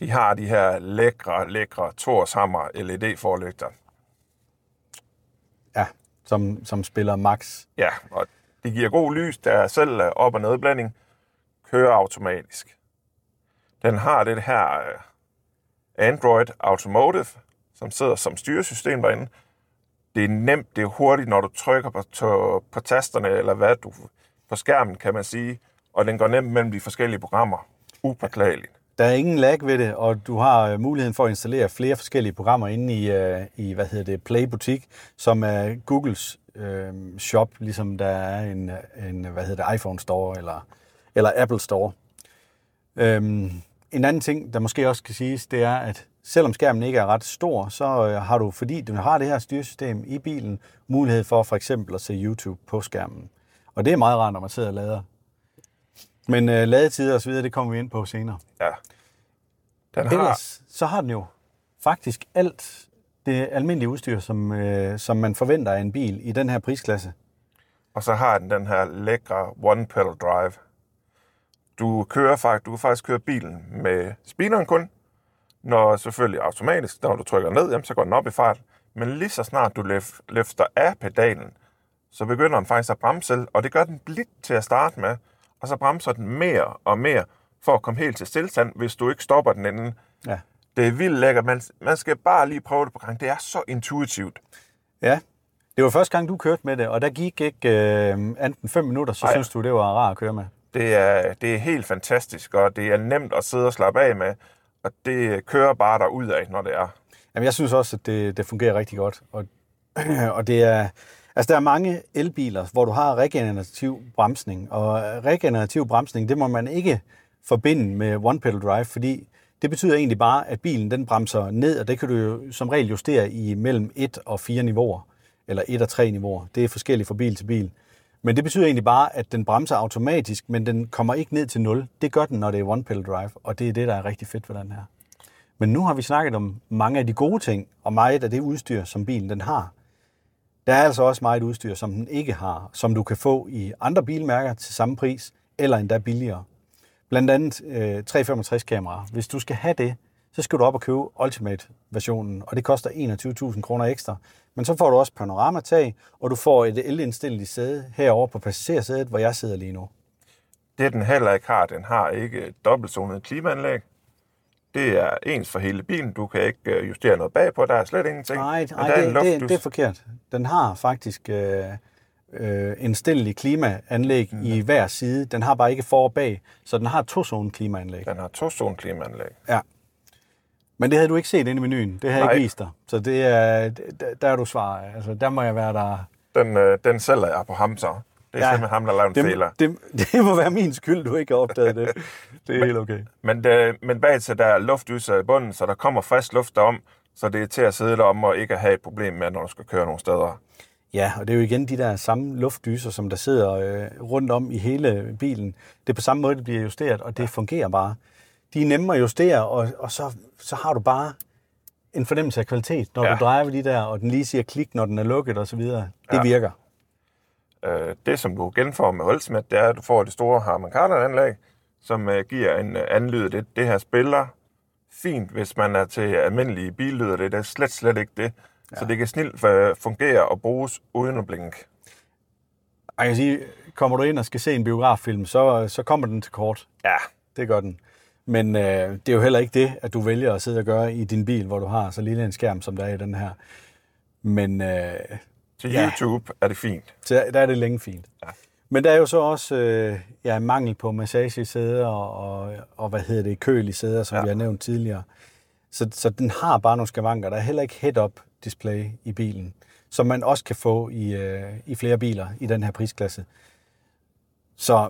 De har de her lækre, lækre Torshammer LED-forlygter. Ja, som, som spiller max. Ja, og det giver god lys, der er selv øh, op- og nedblanding, kører automatisk. Den har det her øh, Android Automotive, som sidder som styresystem derinde. Det er nemt, det er hurtigt, når du trykker på, på, på tasterne, eller hvad du på skærmen, kan man sige, og den går nemt mellem de forskellige programmer. Upåklageligt. Der er ingen lag ved det, og du har øh, muligheden for at installere flere forskellige programmer inde i, øh, i hvad hedder det, Play Butik, som er Googles øh, shop, ligesom der er en, en hvad hedder det, iPhone Store eller, eller Apple Store. Øhm, en anden ting, der måske også kan siges, det er, at selvom skærmen ikke er ret stor, så øh, har du, fordi du har det her styresystem i bilen, mulighed for for eksempel at se YouTube på skærmen. Og det er meget rart, når man sidder og lader. Men øh, ladetider og så videre, det kommer vi ind på senere. Ja. Den har, Ellers så har den jo faktisk alt det almindelige udstyr, som, øh, som man forventer af en bil i den her prisklasse. Og så har den den her lækre one pedal drive. Du kører faktisk, du kan faktisk køre bilen med speederen kun, når selvfølgelig automatisk, når du trykker ned, jamen, så går den op i fart. Men lige så snart du løf- løfter af pedalen, så begynder den faktisk at bremse selv, og det gør den blidt til at starte med, og så bremser den mere og mere for at komme helt til stillstand, hvis du ikke stopper den inden. Ja. Det er vildt lækkert. Man, man skal bare lige prøve det på gang. Det er så intuitivt. ja. Det var første gang, du kørte med det, og der gik ikke øh, enten fem minutter, så Ej. synes du, det var rart at køre med. Det er, det er helt fantastisk, og det er nemt at sidde og slappe af med, og det kører bare der af, når det er. Jamen, jeg synes også, at det, det fungerer rigtig godt. Og, *clears throat* og det er, altså, der er mange elbiler, hvor du har regenerativ bremsning. Og øh, regenerativ bremsning, det må man ikke forbinde med one pedal drive, fordi det betyder egentlig bare, at bilen den bremser ned, og det kan du jo som regel justere i mellem 1 og 4 niveauer, eller 1 og 3 niveauer. Det er forskelligt fra bil til bil. Men det betyder egentlig bare, at den bremser automatisk, men den kommer ikke ned til 0. Det gør den, når det er one pedal drive, og det er det, der er rigtig fedt ved den her. Men nu har vi snakket om mange af de gode ting, og meget af det udstyr, som bilen den har. Der er altså også meget udstyr, som den ikke har, som du kan få i andre bilmærker til samme pris, eller endda billigere. Blandt andet øh, 365-kameraer. Hvis du skal have det, så skal du op og købe Ultimate-versionen, og det koster 21.000 kroner ekstra. Men så får du også panoramatag, og du får et elindstillet sæde herover på passagersædet, hvor jeg sidder lige nu. Det den heller ikke har, den har ikke dobbeltzonet klimaanlæg. Det er ens for hele bilen. Du kan ikke øh, justere noget bagpå. Der er slet ingenting. Nej, nej der er en det, det, det er forkert. Den har faktisk øh, øh, indstillelig klimaanlæg mm. i hver side. Den har bare ikke for og bag, så den har to zone klimaanlæg. Den har to zone klimaanlæg. Ja. Men det havde du ikke set inde i menuen. Det har jeg ikke vist dig. Så det er, der, der er du svar. Altså, der må jeg være der. Den, øh, den sælger jeg på ham så. Det er Ja. ja. simpelthen ham, der lavede en fejler. det, *laughs* det, må være min skyld, du ikke har opdaget det. *laughs* Det er helt okay. Men, det, men bagtil der er luftlyser i bunden, så der kommer frisk luft derom, så det er til at sidde derom og ikke have et problem med, når du skal køre nogle steder. Ja, og det er jo igen de der samme luftdyser, som der sidder øh, rundt om i hele bilen. Det er på samme måde, det bliver justeret, og det fungerer bare. De er nemme at justere, og, og så, så har du bare en fornemmelse af kvalitet, når ja. Ja. du drejer de der, og den lige siger klik, når den er lukket og så videre. Det Ja. virker. Øh, det, som du genfår med Ultimate, det er, at du får det store Harman Kardon-anlæg, som øh, giver en øh, anden lyd. Det, det her spiller fint, hvis man er til almindelige billyder. Det er slet, slet ikke det. Ja. Så det kan snilt øh, fungere og bruges uden at blinke. Jeg kan sige, kommer du ind og skal se en biograffilm, så, så kommer den til kort. Ja, Det gør den. Men øh, det er jo heller ikke det, at du vælger at sidde og gøre i din bil, hvor du har så lille en skærm, som der er i den her. Men øh, til Ja. YouTube er det fint. så der er det længe fint. Ja. Men der er jo så også øh, ja, mangel på massagesæder og, og, og hvad hedder det, køl i sæder, som ja. Vi har nævnt tidligere. Så, så den har bare nogle skavanker. Der er heller ikke head-up display i bilen, som man også kan få i, øh, i flere biler i den her prisklasse. Så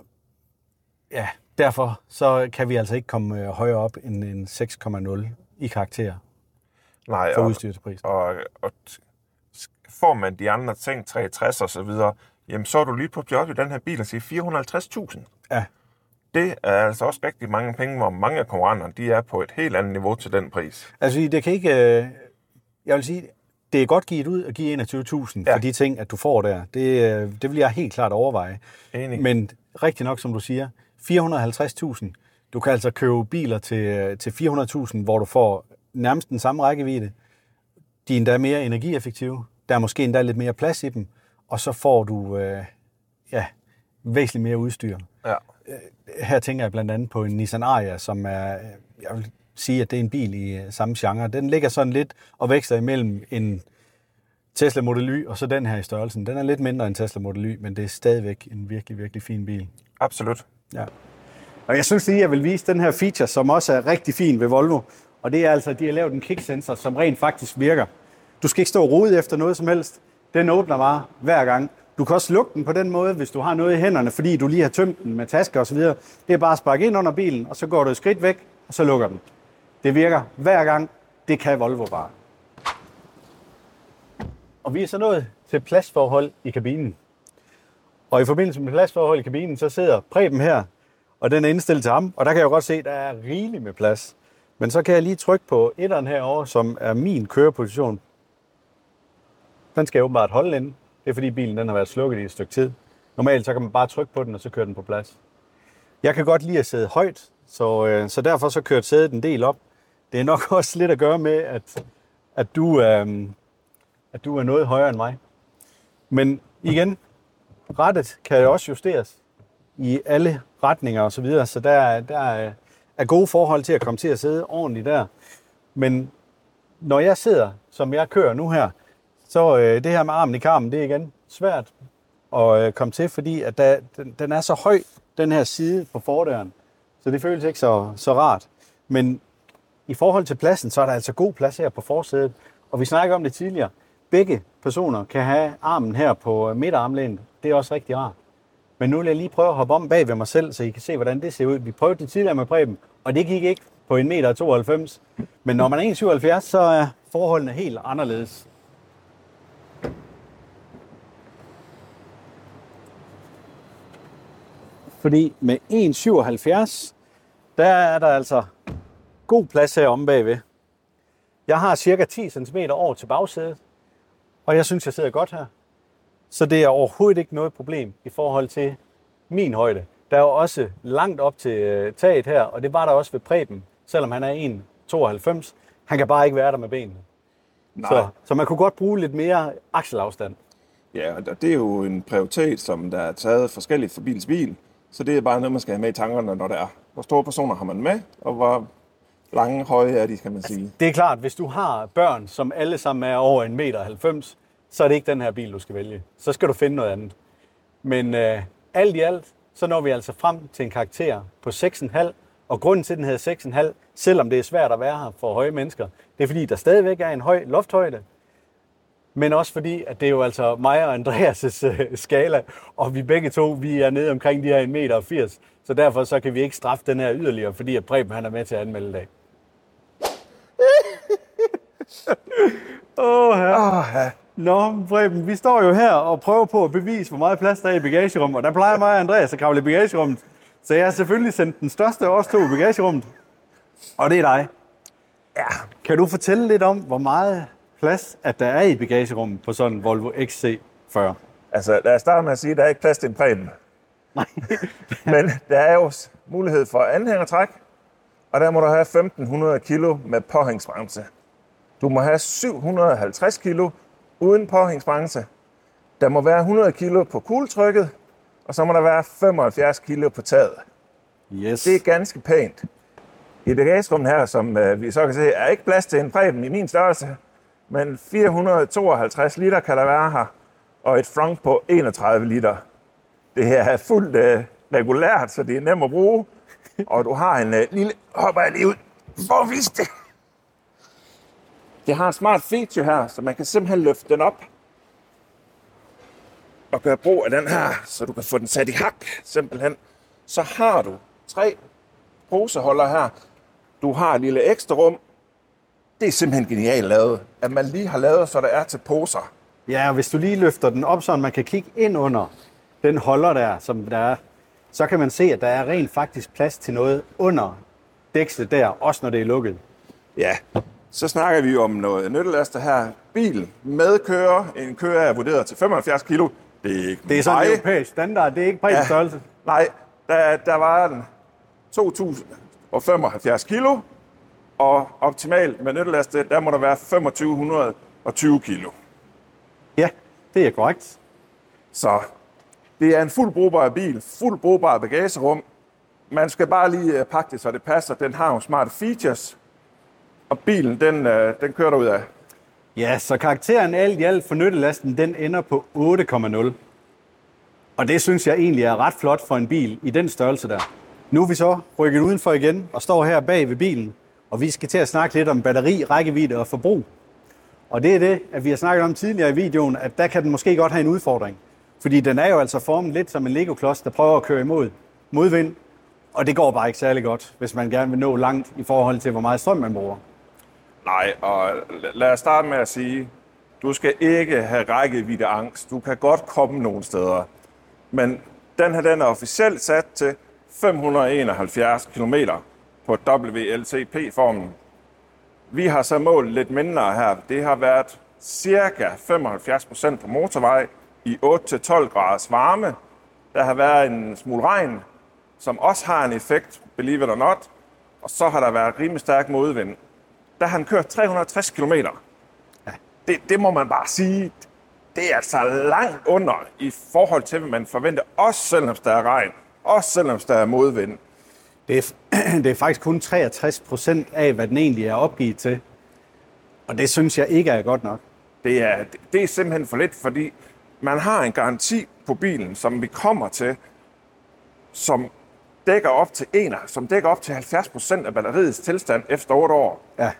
ja, derfor så kan vi altså ikke komme øh, højere op end en 6,0 i karakter Nej, for og, udstyr til prisen. og, og t- får man de andre ting, 63 og så videre, jamen så er du lige på job i den her bil og siger 450.000. Ja, Det er altså også rigtig mange penge, hvor mange af konkurrenterne, de er på et helt andet niveau til den pris. Altså, det kan ikke... Øh, jeg vil sige, det er godt givet ud at give 21.000 ja. For de ting, at du får der. Det, øh, det vil jeg helt klart overveje. Enig. Men rigtig nok, som du siger, 450.000. Du kan altså købe biler til, øh, til 400.000, hvor du får nærmest den samme rækkevidde. De er endda mere energieffektive. Der er måske endda lidt mere plads i dem. Og så får du øh, ja, væsentligt mere udstyr. Ja. Her tænker jeg blandt andet på en Nissan Ariya, som er, øh, jeg vil sige, at det er en bil i øh, samme genre. Den ligger sådan lidt og veksler imellem en Tesla Model Y og så den her i størrelsen. Den er lidt mindre end Tesla Model Y, men det er stadigvæk en virkelig, virkelig fin bil. Absolut. Ja. Og jeg synes lige, jeg vil vise den her feature, som også er rigtig fin ved Volvo. Og det er altså, at de har lavet en kicksensor, som rent faktisk virker. Du skal ikke stå og rode efter noget som helst. Den åbner bare hver gang. Du kan også lukke den på den måde, hvis du har noget i hænderne, fordi du lige har tømt den med tasker osv. Det er bare at sparke ind under bilen, og så går du et skridt væk, og så lukker den. Det virker hver gang. Det kan Volvo bare. Og vi er så nået til pladsforhold i kabinen. Og i forbindelse med pladsforhold i kabinen, så sidder Preben her, og den er indstillet til ham. Og der kan jeg jo godt se, at der er rigeligt med plads. Men så kan jeg lige trykke på etteren herovre, som er min køreposition. Den skal jeg åbenbart holde inde. Det er fordi bilen den har været slukket i et stykke tid. Normalt så kan man bare trykke på den, og så kører den på plads. Jeg kan godt lide at sidde højt, så, øh, så derfor så kørte sædet en del op. Det er nok *laughs* også lidt at gøre med, at, at, du, øh, at du er noget højere end mig. Men igen, rettet kan jo også justeres i alle retninger osv., så, videre, så der, der er, er gode forhold til at komme til at sidde ordentligt der. Men når jeg sidder, som jeg kører nu her, så øh, det her med armen i karmen, det er igen svært at øh, komme til, fordi at der, den, den er så høj, den her side på fordøren, så det føles ikke så, så rart. Men i forhold til pladsen, så er der altså god plads her på forsædet. Og vi snakker om det tidligere. Begge personer kan have armen her på øh, midterarmlænet. Det er også rigtig rart. Men nu vil jeg lige prøve at hoppe om bag ved mig selv, så I kan se, hvordan det ser ud. Vi prøvede det tidligere med Preben, og det gik ikke på 1,92 meter. Men når man er 1,77, så er forholdene helt anderledes. Fordi med 1,77, der er der altså god plads her om bagved. Jeg har cirka 10 cm over til bagsædet, og jeg synes, jeg sidder godt her. Så det er overhovedet ikke noget problem i forhold til min højde. Der er jo også langt op til øh, taget her, og det var der også ved Preben, selvom han er 1,92. Han kan bare ikke være der med benene. Så, så man kunne godt bruge lidt mere akselafstand. Ja, og det er jo en prioritet, som der er taget forskelligt fra bil til bil. Så det er bare noget, man skal have med i tankerne, når der er. Hvor store personer har man med, og hvor lange, høje er de, kan man sige. Det er klart, hvis du har børn, som alle sammen er over 1,90 meter, så er det ikke den her bil, du skal vælge. Så skal du finde noget andet. Men øh, alt i alt, så når vi altså frem til en karakter på 6,5. Og grunden til, at den hedder 6,5, selvom det er svært at være her for høje mennesker, det er fordi, der stadigvæk er en høj lofthøjde. Men også fordi, at det er jo altså mig og Andreas' øh, skala, og vi begge to, vi er nede omkring de her 1,80 meter. Så derfor så kan vi ikke straffe den her yderligere, fordi at Preben han er med til at anmelde dag. *laughs* Åh, oh. Oh, ja. Nå, Preben, vi står jo her og prøver på at bevise, hvor meget plads der er i bagagerummet. Og der plejer mig og Andreas at kravle i bagagerummet. Så jeg har selvfølgelig sendt den største af os to i bagagerummet. Og det er dig. Ja. Kan du fortælle lidt om, hvor meget plads, at der er i bagagerummet på sådan en Volvo XC40? Altså, lad os starte med at sige, at der er ikke plads til en. Nej. *laughs* Men der er jo mulighed for anhængertræk, og der må du have 1500 kilo med påhængsbremse. Du må have 750 kilo uden påhængsbremse. Der må være 100 kilo på kugletrykket, og så må der være 75 kilo på taget. Yes. Det er ganske pænt. I bagagerummet her, som øh, vi så kan se, er ikke plads til en præben i min størrelse, men 452 liter kan der være her, og et frunk på 31 liter. Det her er fuldt øh, regulært, så det er nemt at bruge, *laughs* og du har en øh, lille... Hopper jeg lige ud for at vise det. Det har en smart feature her, så man kan simpelthen løfte den op og gøre brug af den her, så du kan få den sat i hak, simpelthen. Så har du tre poseholder her. Du har et lille ekstra rum. Det er simpelthen genialt lavet, at man lige har lavet, så der er til poser. Ja, og hvis du lige løfter den op, så man kan kigge ind under den holder der, som der er, så kan man se, at der er rent faktisk plads til noget under dækslet der, også når det er lukket. Ja, så snakker vi om noget nyttelaster her. Bil med kører. En kører er vurderet til 75 kilo. Det er ikke Det er sådan en europæisk standard, det er ikke præcis Ja. Nej, der, der var den 2075 kilo, og optimalt med nyttelaste, der må der være 2520 kilo. Ja, det er korrekt. Så det er en fuld brugbar bil, fuld brugbar bagagerum. Man skal bare lige øh, pakke det, så det passer. Den har nogle smarte features, og bilen, den, øh, den kører ud af. Ja, så karakteren alt i alt for nyttelasten, den ender på 8,0. Og det synes jeg egentlig er ret flot for en bil i den størrelse der. Nu er vi så rykket udenfor igen og står her bag ved bilen, og vi skal til at snakke lidt om batteri, rækkevidde og forbrug. Og det er det, at vi har snakket om tidligere i videoen, at der kan den måske godt have en udfordring. Fordi den er jo altså formet lidt som en Lego-klods, der prøver at køre imod modvind. Og det går bare ikke særlig godt, hvis man gerne vil nå langt i forhold til, hvor meget strøm man bruger. Nej, og lad os starte med at sige, du skal ikke have rækkevidde angst. Du kan godt komme nogle steder. Men den her, den er officielt sat til 571 km på WLTP-formen. Vi har så målt lidt mindre her. Det har været cirka 75 procent på motorvej i 8-12 graders varme. Der har været en smule regn, som også har en effekt, believe it or not. Og så har der været rimelig stærk modvind. Der har han kørt 360 km. Det, det må man bare sige, det er altså langt under i forhold til, hvad man forventer. Også selvom der er regn. Også selvom der er modvind. Det er, *clears throat* det er faktisk kun 63 procent af, hvad den egentlig er opgivet til. Og det synes jeg ikke er godt nok. Det er, det er simpelthen for lidt, fordi man har en garanti på bilen, som vi kommer til, som dækker op til en, som dækker op til 70% af batteriets tilstand efter 8 år. Ja.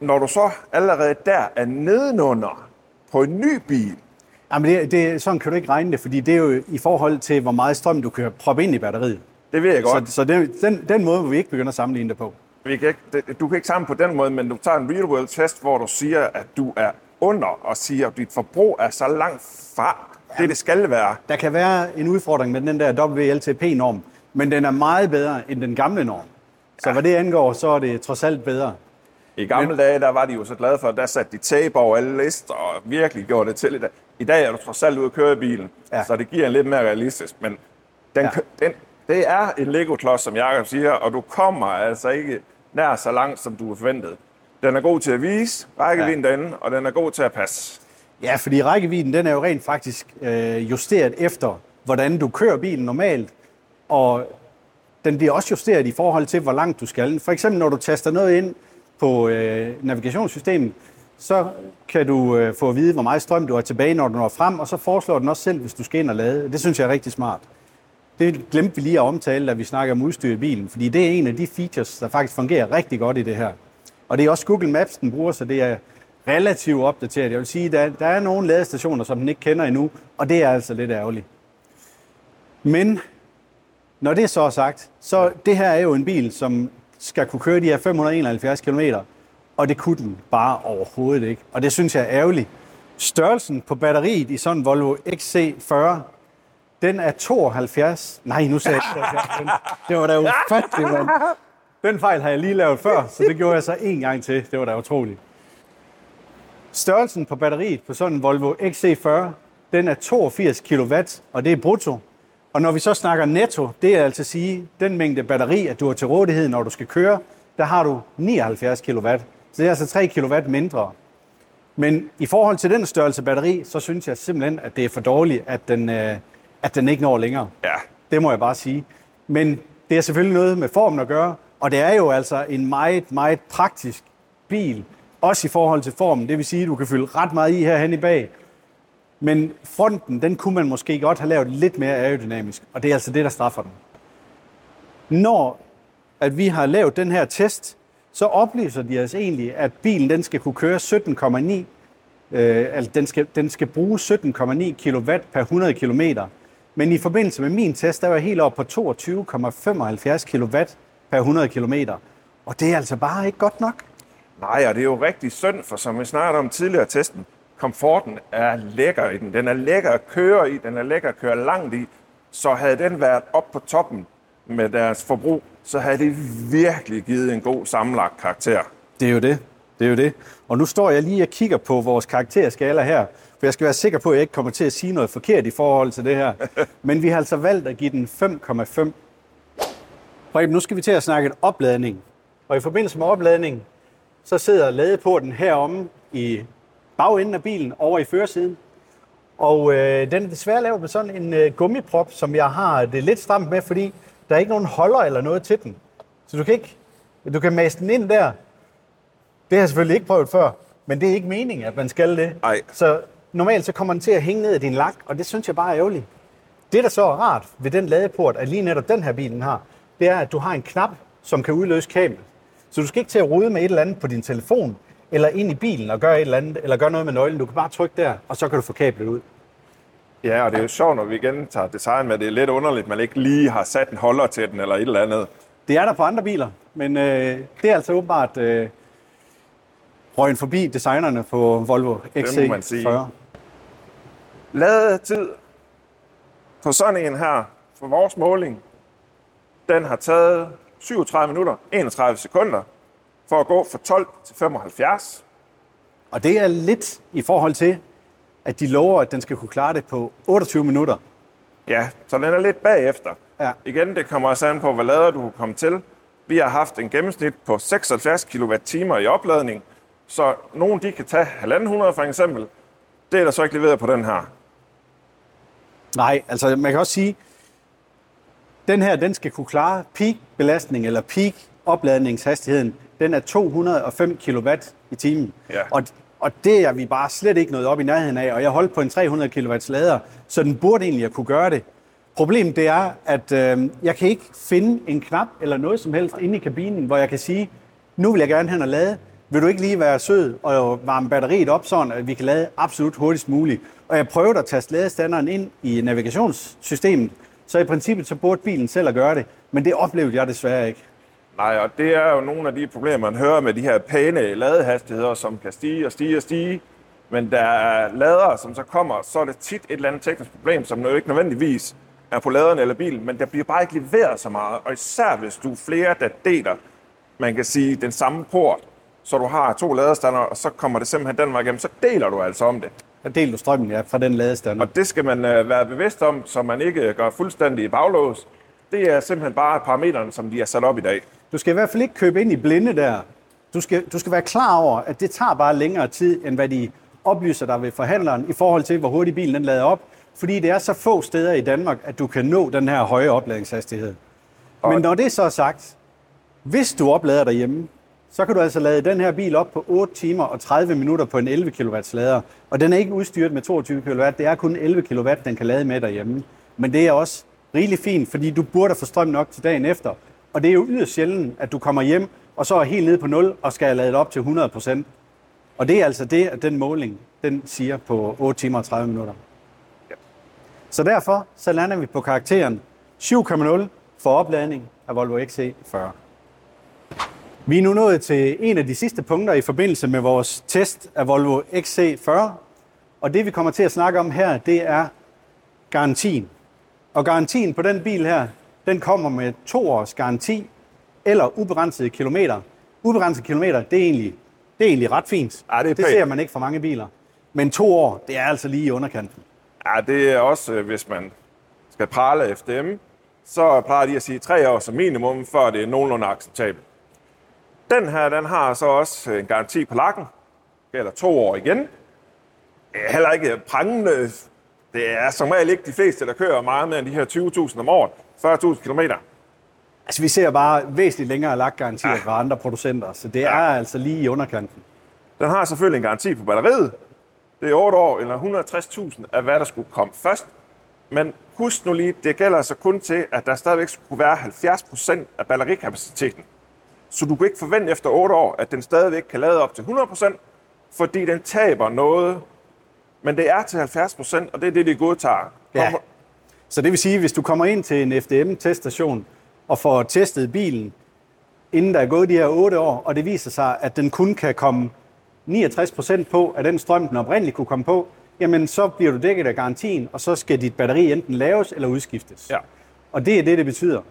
Når du så allerede der er nedenunder på en ny bil, Jamen det, det, sådan kan du ikke regne det, fordi det er jo i forhold til, hvor meget strøm du kan proppe ind i batteriet. Det ved jeg Så, godt. så det, den, den måde, hvor vi ikke begynder at sammenligne det på. Vi kan ikke, det, du kan ikke sammen på den måde, men du tager en real world test, hvor du siger, at du er under, og siger, at dit forbrug er så langt fra det, det skal være. Der kan være en udfordring med den der WLTP-norm, men den er meget bedre end den gamle norm. Så hvad det angår, så er det trods alt bedre. I gamle dage, der var de jo så glade for, at der satte de tape over alle lister, og virkelig gjorde det til. I dag, I dag er du trods alt ude at køre i bilen, Ja. ja. så det giver en lidt mere realistisk. Men den, Ja. ja. den, det er en Lego-klods, som Jacob siger, og du kommer altså ikke nær så langt, som du har forventet. Den er god til at vise rækkevidden ja. derinde, og den er god til at passe. Ja, fordi rækkevidden den er jo rent faktisk øh, justeret efter, hvordan du kører bilen normalt, og den bliver også justeret i forhold til, hvor langt du skal. For eksempel, når du taster noget ind på øh, navigationssystemet, så kan du øh, få at vide, hvor meget strøm du har tilbage, når du når frem, og så foreslår den også selv, hvis du skal ind og lade. Det synes jeg er rigtig smart. Det glemte vi lige at omtale, da vi snakker om udstyr i bilen, fordi det er en af de features, der faktisk fungerer rigtig godt i det her. Og det er også Google Maps, den bruger, så det er relativt opdateret. Jeg vil sige, der, der er nogle ladestationer, som den ikke kender endnu, og det er altså lidt ærgerligt. Men når det så er sagt, så det her er jo en bil, som skal kunne køre de her 571 km, og det kunne den bare overhovedet ikke. Og det synes jeg er ærgerligt. Størrelsen på batteriet i sådan en Volvo XC40, den er 72. Nej, nu sagde jeg 72. Det var da ufatteligt, mand. Den fejl har jeg lige lavet før, så det gjorde jeg så en gang til. Det var da utroligt. Størrelsen på batteriet på sådan en Volvo XC40, den er 82 kW, og det er brutto. Og når vi så snakker netto, det er altså at sige, den mængde batteri, at du har til rådighed, når du skal køre, der har du 79 kW. Så det er altså 3 kW mindre. Men i forhold til den størrelse batteri, så synes jeg simpelthen, at det er for dårligt, at den, øh, at den ikke når længere. Ja, Det må jeg bare sige. Men det er selvfølgelig noget med formen at gøre, og det er jo altså en meget, meget praktisk bil, også i forhold til formen. Det vil sige, at du kan fylde ret meget i herhen i bag. Men fronten, den kunne man måske godt have lavet lidt mere aerodynamisk, og det er altså det, der straffer den. Når at vi har lavet den her test, så oplyser de os egentlig, at bilen den skal kunne køre 17,9 øh, altså den skal, den skal bruge 17,9 kW per 100 km. Men i forbindelse med min test, der var jeg helt oppe på 22,75 kW per 100 km. Og det er altså bare ikke godt nok. Nej, og det er jo rigtig synd, for som vi snakkede om tidligere testen, komforten er lækker i den. Den er lækker at køre i, den er lækker at køre langt i. Så havde den været op på toppen med deres forbrug, så havde det virkelig givet en god sammenlagt karakter. Det er jo det. Det er jo det. Og nu står jeg lige og kigger på vores karakterskala her, for jeg skal være sikker på, at jeg ikke kommer til at sige noget forkert i forhold til det her. *laughs* Men vi har altså valgt at give den 5,5. Preben, nu skal vi til at snakke opladning. Og i forbindelse med opladning, så sidder ladeporten heromme i bagenden af bilen, over i førersiden. Og øh, den er desværre lavet med sådan en øh, gummiprop, som jeg har det lidt stramt med, fordi der er ikke nogen holder eller noget til den. Så du kan ikke, du kan mase den ind der. Det har jeg selvfølgelig ikke prøvet før, men det er ikke meningen, at man skal det. Ej. Så normalt så kommer den til at hænge ned i din lak, og det synes jeg bare er ærgerligt. Det, der så er rart ved den ladeport, at lige netop den her bilen har, det er, at du har en knap, som kan udløse kabel. Så du skal ikke til at rode med et eller andet på din telefon, eller ind i bilen og gøre et eller andet, eller gøre noget med nøglen. Du kan bare trykke der, og så kan du få kablet ud. Ja, og det er jo sjovt, når vi igen tager design med, det er lidt underligt, at man ikke lige har sat en holder til den eller et eller andet. Det er der på andre biler, men øh, det er altså åbenbart øh, røgen forbi designerne på Volvo XC40. må man sige. Ladetid på sådan en her, for vores måling, den har taget 37 minutter, 31 sekunder, for at gå fra 12 til 75. Og det er lidt i forhold til, at de lover, at den skal kunne klare det på 28 minutter. Ja, så den er lidt bagefter. Ja. Igen, det kommer også an på, hvad lader du kommer til. Vi har haft en gennemsnit på 76 kWh i opladning, så nogle de kan tage 1.500 for eksempel. Det er der så ikke leveret på den her. Nej, altså man kan også sige, den her, den skal kunne klare peak belastning eller peak opladningshastigheden. Den er 205 kW i timen. Ja. Og, og det er vi bare slet ikke nået op i nærheden af. Og jeg holdt på en 300 kW lader, så den burde egentlig at kunne gøre det. Problemet det er, at øh, jeg kan ikke finde en knap eller noget som helst inde i kabinen, hvor jeg kan sige, nu vil jeg gerne hen og lade. Vil du ikke lige være sød og varme batteriet op, sådan at vi kan lade absolut hurtigst muligt? Og jeg prøvede at taste ladestanderen ind i navigationssystemet, så i princippet så burde bilen selv at gøre det, men det oplevede jeg desværre ikke. Nej, og det er jo nogle af de problemer, man hører med de her pæne ladehastigheder, som kan stige og stige og stige. Men der er ladere, som så kommer, så er det tit et eller andet teknisk problem, som jo ikke nødvendigvis er på laderen eller bilen, men der bliver bare ikke leveret så meget. Og især hvis du er flere, der deler, man kan sige, den samme port, så du har to ladestander, og så kommer det simpelthen den vej igennem, så deler du altså om det. Der delte du strømmen ja, fra den ladestander. Og det skal man øh, være bevidst om, så man ikke gør fuldstændig baglås. Det er simpelthen bare parametrene, som de er sat op i dag. Du skal i hvert fald ikke købe ind i blinde der. Du skal, du skal være klar over, at det tager bare længere tid, end hvad de oplyser dig ved forhandleren, i forhold til, hvor hurtigt bilen den lader op. Fordi det er så få steder i Danmark, at du kan nå den her høje opladningshastighed. Men når det så er sagt, hvis du oplader derhjemme, så kan du altså lade den her bil op på 8 timer og 30 minutter på en 11 kW lader. Og den er ikke udstyret med 22 kW, det er kun 11 kW, den kan lade med derhjemme. Men det er også rigeligt fint, fordi du burde få strøm nok til dagen efter. Og det er jo yderst sjældent, at du kommer hjem, og så er helt nede på 0 og skal lade det op til 100% Og det er altså det, at den måling, den siger på 8 timer og 30 minutter. Så derfor så lander vi på karakteren 7,0 for opladning af Volvo XC40. Vi er nu nået til en af de sidste punkter i forbindelse med vores test af Volvo XC40. Og det vi kommer til at snakke om her, det er garantien. Og garantien på den bil her, den kommer med to års garanti eller ubegrænsede kilometer. Ubegrænsede kilometer, det er egentlig, det er egentlig ret fint. Ja, det er det ser man ikke for mange biler. Men to år, det er altså lige i underkanten. Ja, det er også, øh, hvis man skal prale FDM, så plejer de at sige tre år som minimum, før det er nogenlunde acceptabelt. Den her, den har så også en garanti på lakken. Gælder to år igen. Er heller ikke prangende. Det er som regel ikke de fleste, der kører meget mere end de her 20.000 om året. 40.000 kilometer. Altså, vi ser bare væsentligt længere lagt garantier Ja. ja. fra andre producenter, så det Ja. er altså lige i underkanten. Den har selvfølgelig en garanti på batteriet. Det er 8 år eller 160.000 af, hvad der skulle komme først. Men husk nu lige, det gælder altså kun til, at der stadigvæk skulle være 70% af batterikapaciteten. Så du kan ikke forvente efter 8 år, at den stadigvæk kan lade op til 100%, fordi den taber noget. Men det er til 70%, og det er det, de godtager. Ja. Så det vil sige, hvis du kommer ind til en FDM-teststation og får testet bilen, inden der er gået de her 8 år, og det viser sig, at den kun kan komme 69% på af den strøm, den oprindeligt kunne komme på, jamen så bliver du dækket af garantien, og så skal dit batteri enten laves eller udskiftes. Ja. Og det er det, det betyder.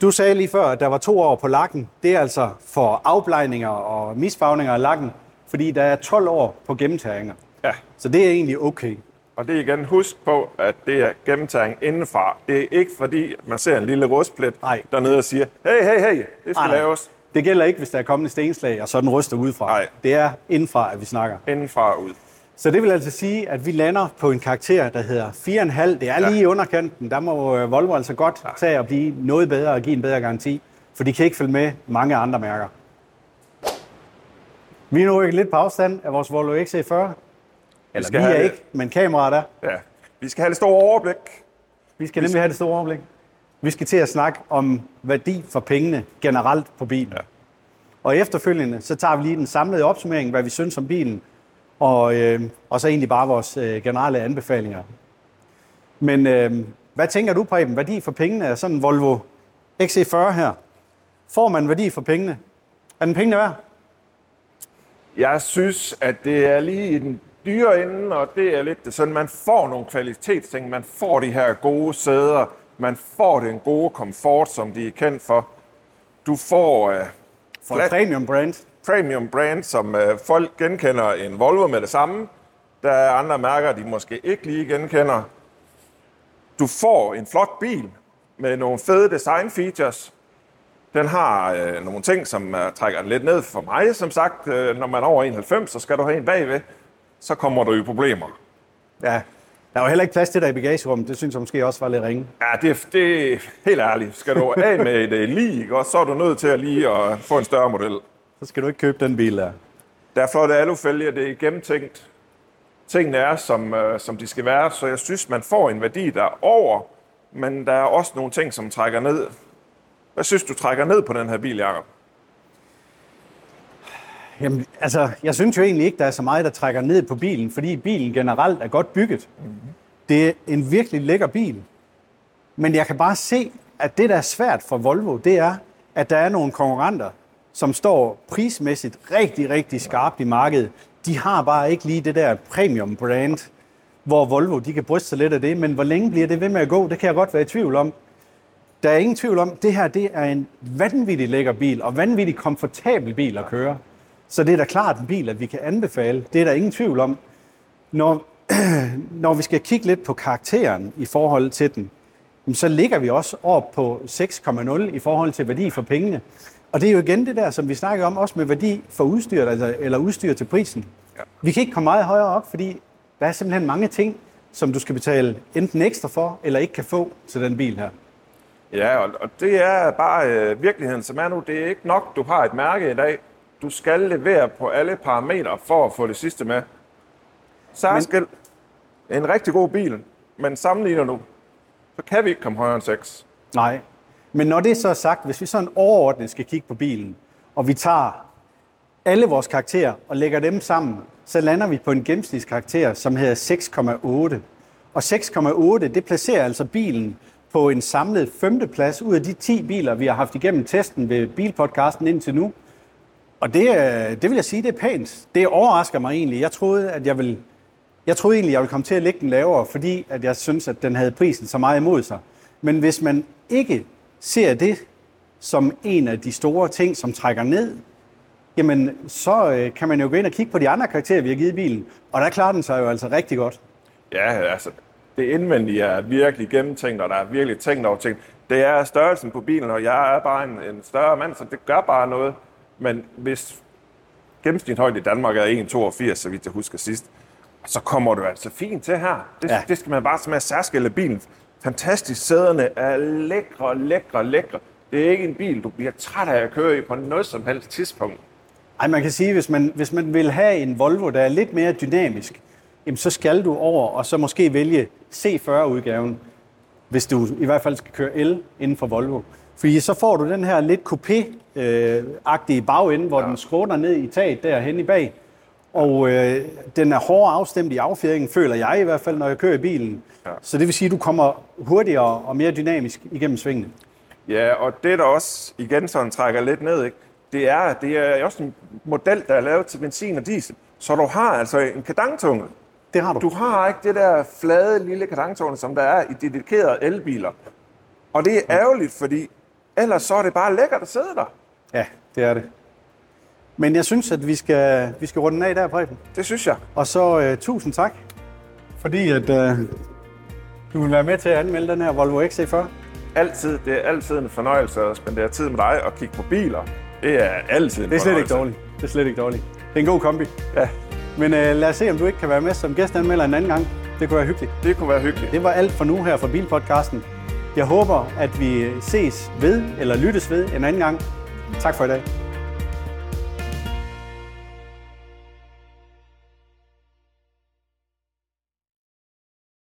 Du sagde lige før, at der var to år på lakken. Det er altså for afblejninger og misfarvninger af lakken, fordi der er 12 år på gennemtagninger. Ja. Så det er egentlig okay. Og det er igen, husk på, at det er gennemtagning indenfra. Det er ikke fordi, man ser en lille rustplet Nej. dernede og siger, hey, hey, hey, det skal Nej, nej. laves Det gælder ikke, hvis der er kommet et stenslag, og så den ryster udefra. Nej. Det er indenfra, at vi snakker. indenfra og ud. Så det vil altså sige, at vi lander på en karakter, der hedder 4,5. Det er lige i underkanten. Der må øh, Volvo altså godt tage og blive noget bedre og give en bedre garanti, for de kan ikke følge med mange andre mærker. Vi er nu ikke lidt på afstand af vores Volvo XC40. Eller vi, skal vi er have- ikke, men kameraet er. Ja. Vi skal have det store overblik. Vi skal nemlig have det store overblik. Vi skal til at snakke om værdi for pengene generelt på bilen. Ja. Og efterfølgende, så tager vi lige den samlede opsummering, hvad vi synes om bilen, og, øh, og så egentlig bare vores øh, generelle anbefalinger. Men øh, hvad tænker du, Preben? Værdi for pengene er sådan en Volvo XC40 her. Får man værdi for pengene? Er den pengene værd? Jeg synes, at det er lige i den dyre ende, og det er lidt det sådan, man får nogle kvalitetsting. Man får de her gode sæder. Man får den gode komfort, som de er kendt for. Du får øh, For Flat- premium brand? Premium brand, som øh, folk genkender en Volvo med det samme. Der er andre mærker, de måske ikke lige genkender. Du får en flot bil med nogle fede design features. Den har øh, nogle ting, som øh, trækker den lidt ned for mig. Som sagt, øh, når man er over 91, så skal du have en bagved. Så kommer du i problemer. Ja. Der var heller ikke plads til dig i bagagerummet. Det synes jeg måske også var lidt ringe. Ja, det, det er helt ærligt. Skal du af med et øh, lige, også, så er du nødt til at lige at få en større model. Så skal du ikke købe den bil der. Der er flotte alufælge, det er gennemtænkt. Tingene er, som, øh, som de skal være, så jeg synes, man får en værdi, der er over, men der er også nogle ting, som trækker ned. Hvad synes du trækker ned på den her bil, Jacob? Jamen, altså, jeg synes jo egentlig ikke, der er så meget, der trækker ned på bilen, fordi bilen generelt er godt bygget. Mm-hmm. Det er en virkelig lækker bil. Men jeg kan bare se, at det, der er svært for Volvo, det er, at der er nogle konkurrenter, som står prismæssigt rigtig, rigtig skarpt i markedet. De har bare ikke lige det der premium brand, hvor Volvo de kan bryste sig lidt af det. Men hvor længe bliver det ved med at gå, det kan jeg godt være i tvivl om. Der er ingen tvivl om, det her det er en vanvittig lækker bil, og vanvittig komfortabel bil at køre. Så det er da klart en bil, at vi kan anbefale. Det er der ingen tvivl om. Når, *clears throat* når vi skal kigge lidt på karakteren i forhold til den, så ligger vi også op på 6,0 i forhold til værdi for pengene. Og det er jo igen det der, som vi snakker om, også med værdi for udstyr, altså, eller udstyr til prisen. Ja. Vi kan ikke komme meget højere op, fordi der er simpelthen mange ting, som du skal betale enten ekstra for, eller ikke kan få til den bil her. Ja, og, og det er bare øh, virkeligheden, som er nu. Det er ikke nok, du har et mærke i dag. Du skal levere på alle parametre for at få det sidste med. Særskilt en rigtig god bil, men sammenligner du, så kan vi ikke komme højere end 6. Nej. Men når det så er sagt, hvis vi sådan overordnet skal kigge på bilen, og vi tager alle vores karakterer og lægger dem sammen, så lander vi på en gennemsnitskarakter, som hedder 6,8. Og 6,8, det placerer altså bilen på en samlet femteplads ud af de 10 biler, vi har haft igennem testen ved Bilpodcasten indtil nu. Og det, øh, det vil jeg sige, det er pænt. Det overrasker mig egentlig. Jeg troede, at jeg ville Jeg troede egentlig, jeg ville komme til at lægge den lavere, fordi at jeg synes, at den havde prisen så meget imod sig. Men hvis man ikke ser det som en af de store ting, som trækker ned, jamen så øh, kan man jo gå ind og kigge på de andre karakterer, vi har givet bilen. Og der klarer den sig jo altså rigtig godt. Ja, altså, det indvendige er virkelig gennemtænkt, og der er virkelig tænkt over ting. Det er størrelsen på bilen, og jeg er bare en, en større mand, så det gør bare noget. Men hvis gennemsnitshøjde i Danmark er 1,82, så vidt jeg husker sidst, så kommer du altså fint til her. Det, Ja. det skal man bare smage særskille bilen. Fantastisk. Sæderne er lækre, lækre, lækre. Det er ikke en bil, du bliver træt af at køre i på noget som helst tidspunkt. Ej, man kan sige, hvis man, hvis man vil have en Volvo, der er lidt mere dynamisk, jamen så skal du over og så måske vælge C40-udgaven, hvis du i hvert fald skal køre el inden for Volvo. Fordi så får du den her lidt coupé-agtige bagende, hvor ja. den skråner ned i taget derhen i bag. Og øh, den er hårdere afstemt i affjeringen, føler jeg i hvert fald, når jeg kører i bilen. Ja. Så det vil sige, at du kommer hurtigere og mere dynamisk igennem svingene. Ja, og det der også igen sådan trækker lidt ned, ikke? det er, at det er også en model, der er lavet til benzin og diesel. Så du har altså en kadangtunge. Det har du. Du har ikke det der flade lille kadangtunge, som der er i dedikerede elbiler. Og det er ærgerligt, fordi ellers så er det bare lækkert at sidde der. Ja, det er det. Men jeg synes, at vi skal, vi skal runde den af der, Preben. Det synes jeg. Og så uh, tusind tak, fordi at, uh, du vil være med til at anmelde den her Volvo XC40. Altid, det er altid en fornøjelse at spendere tid med dig og kigge på biler. Det er altid en Det er slet ikke dårligt. Det er slet ikke dårligt. Det er en god kombi. Ja, Men uh, lad os se, om du ikke kan være med som gæstanmelder en anden gang. Det kunne være hyggeligt. det kunne være hyggeligt. Det var alt for nu her fra Bilpodcasten. Jeg håber, at vi ses ved, eller lyttes ved en anden gang. Tak for i dag.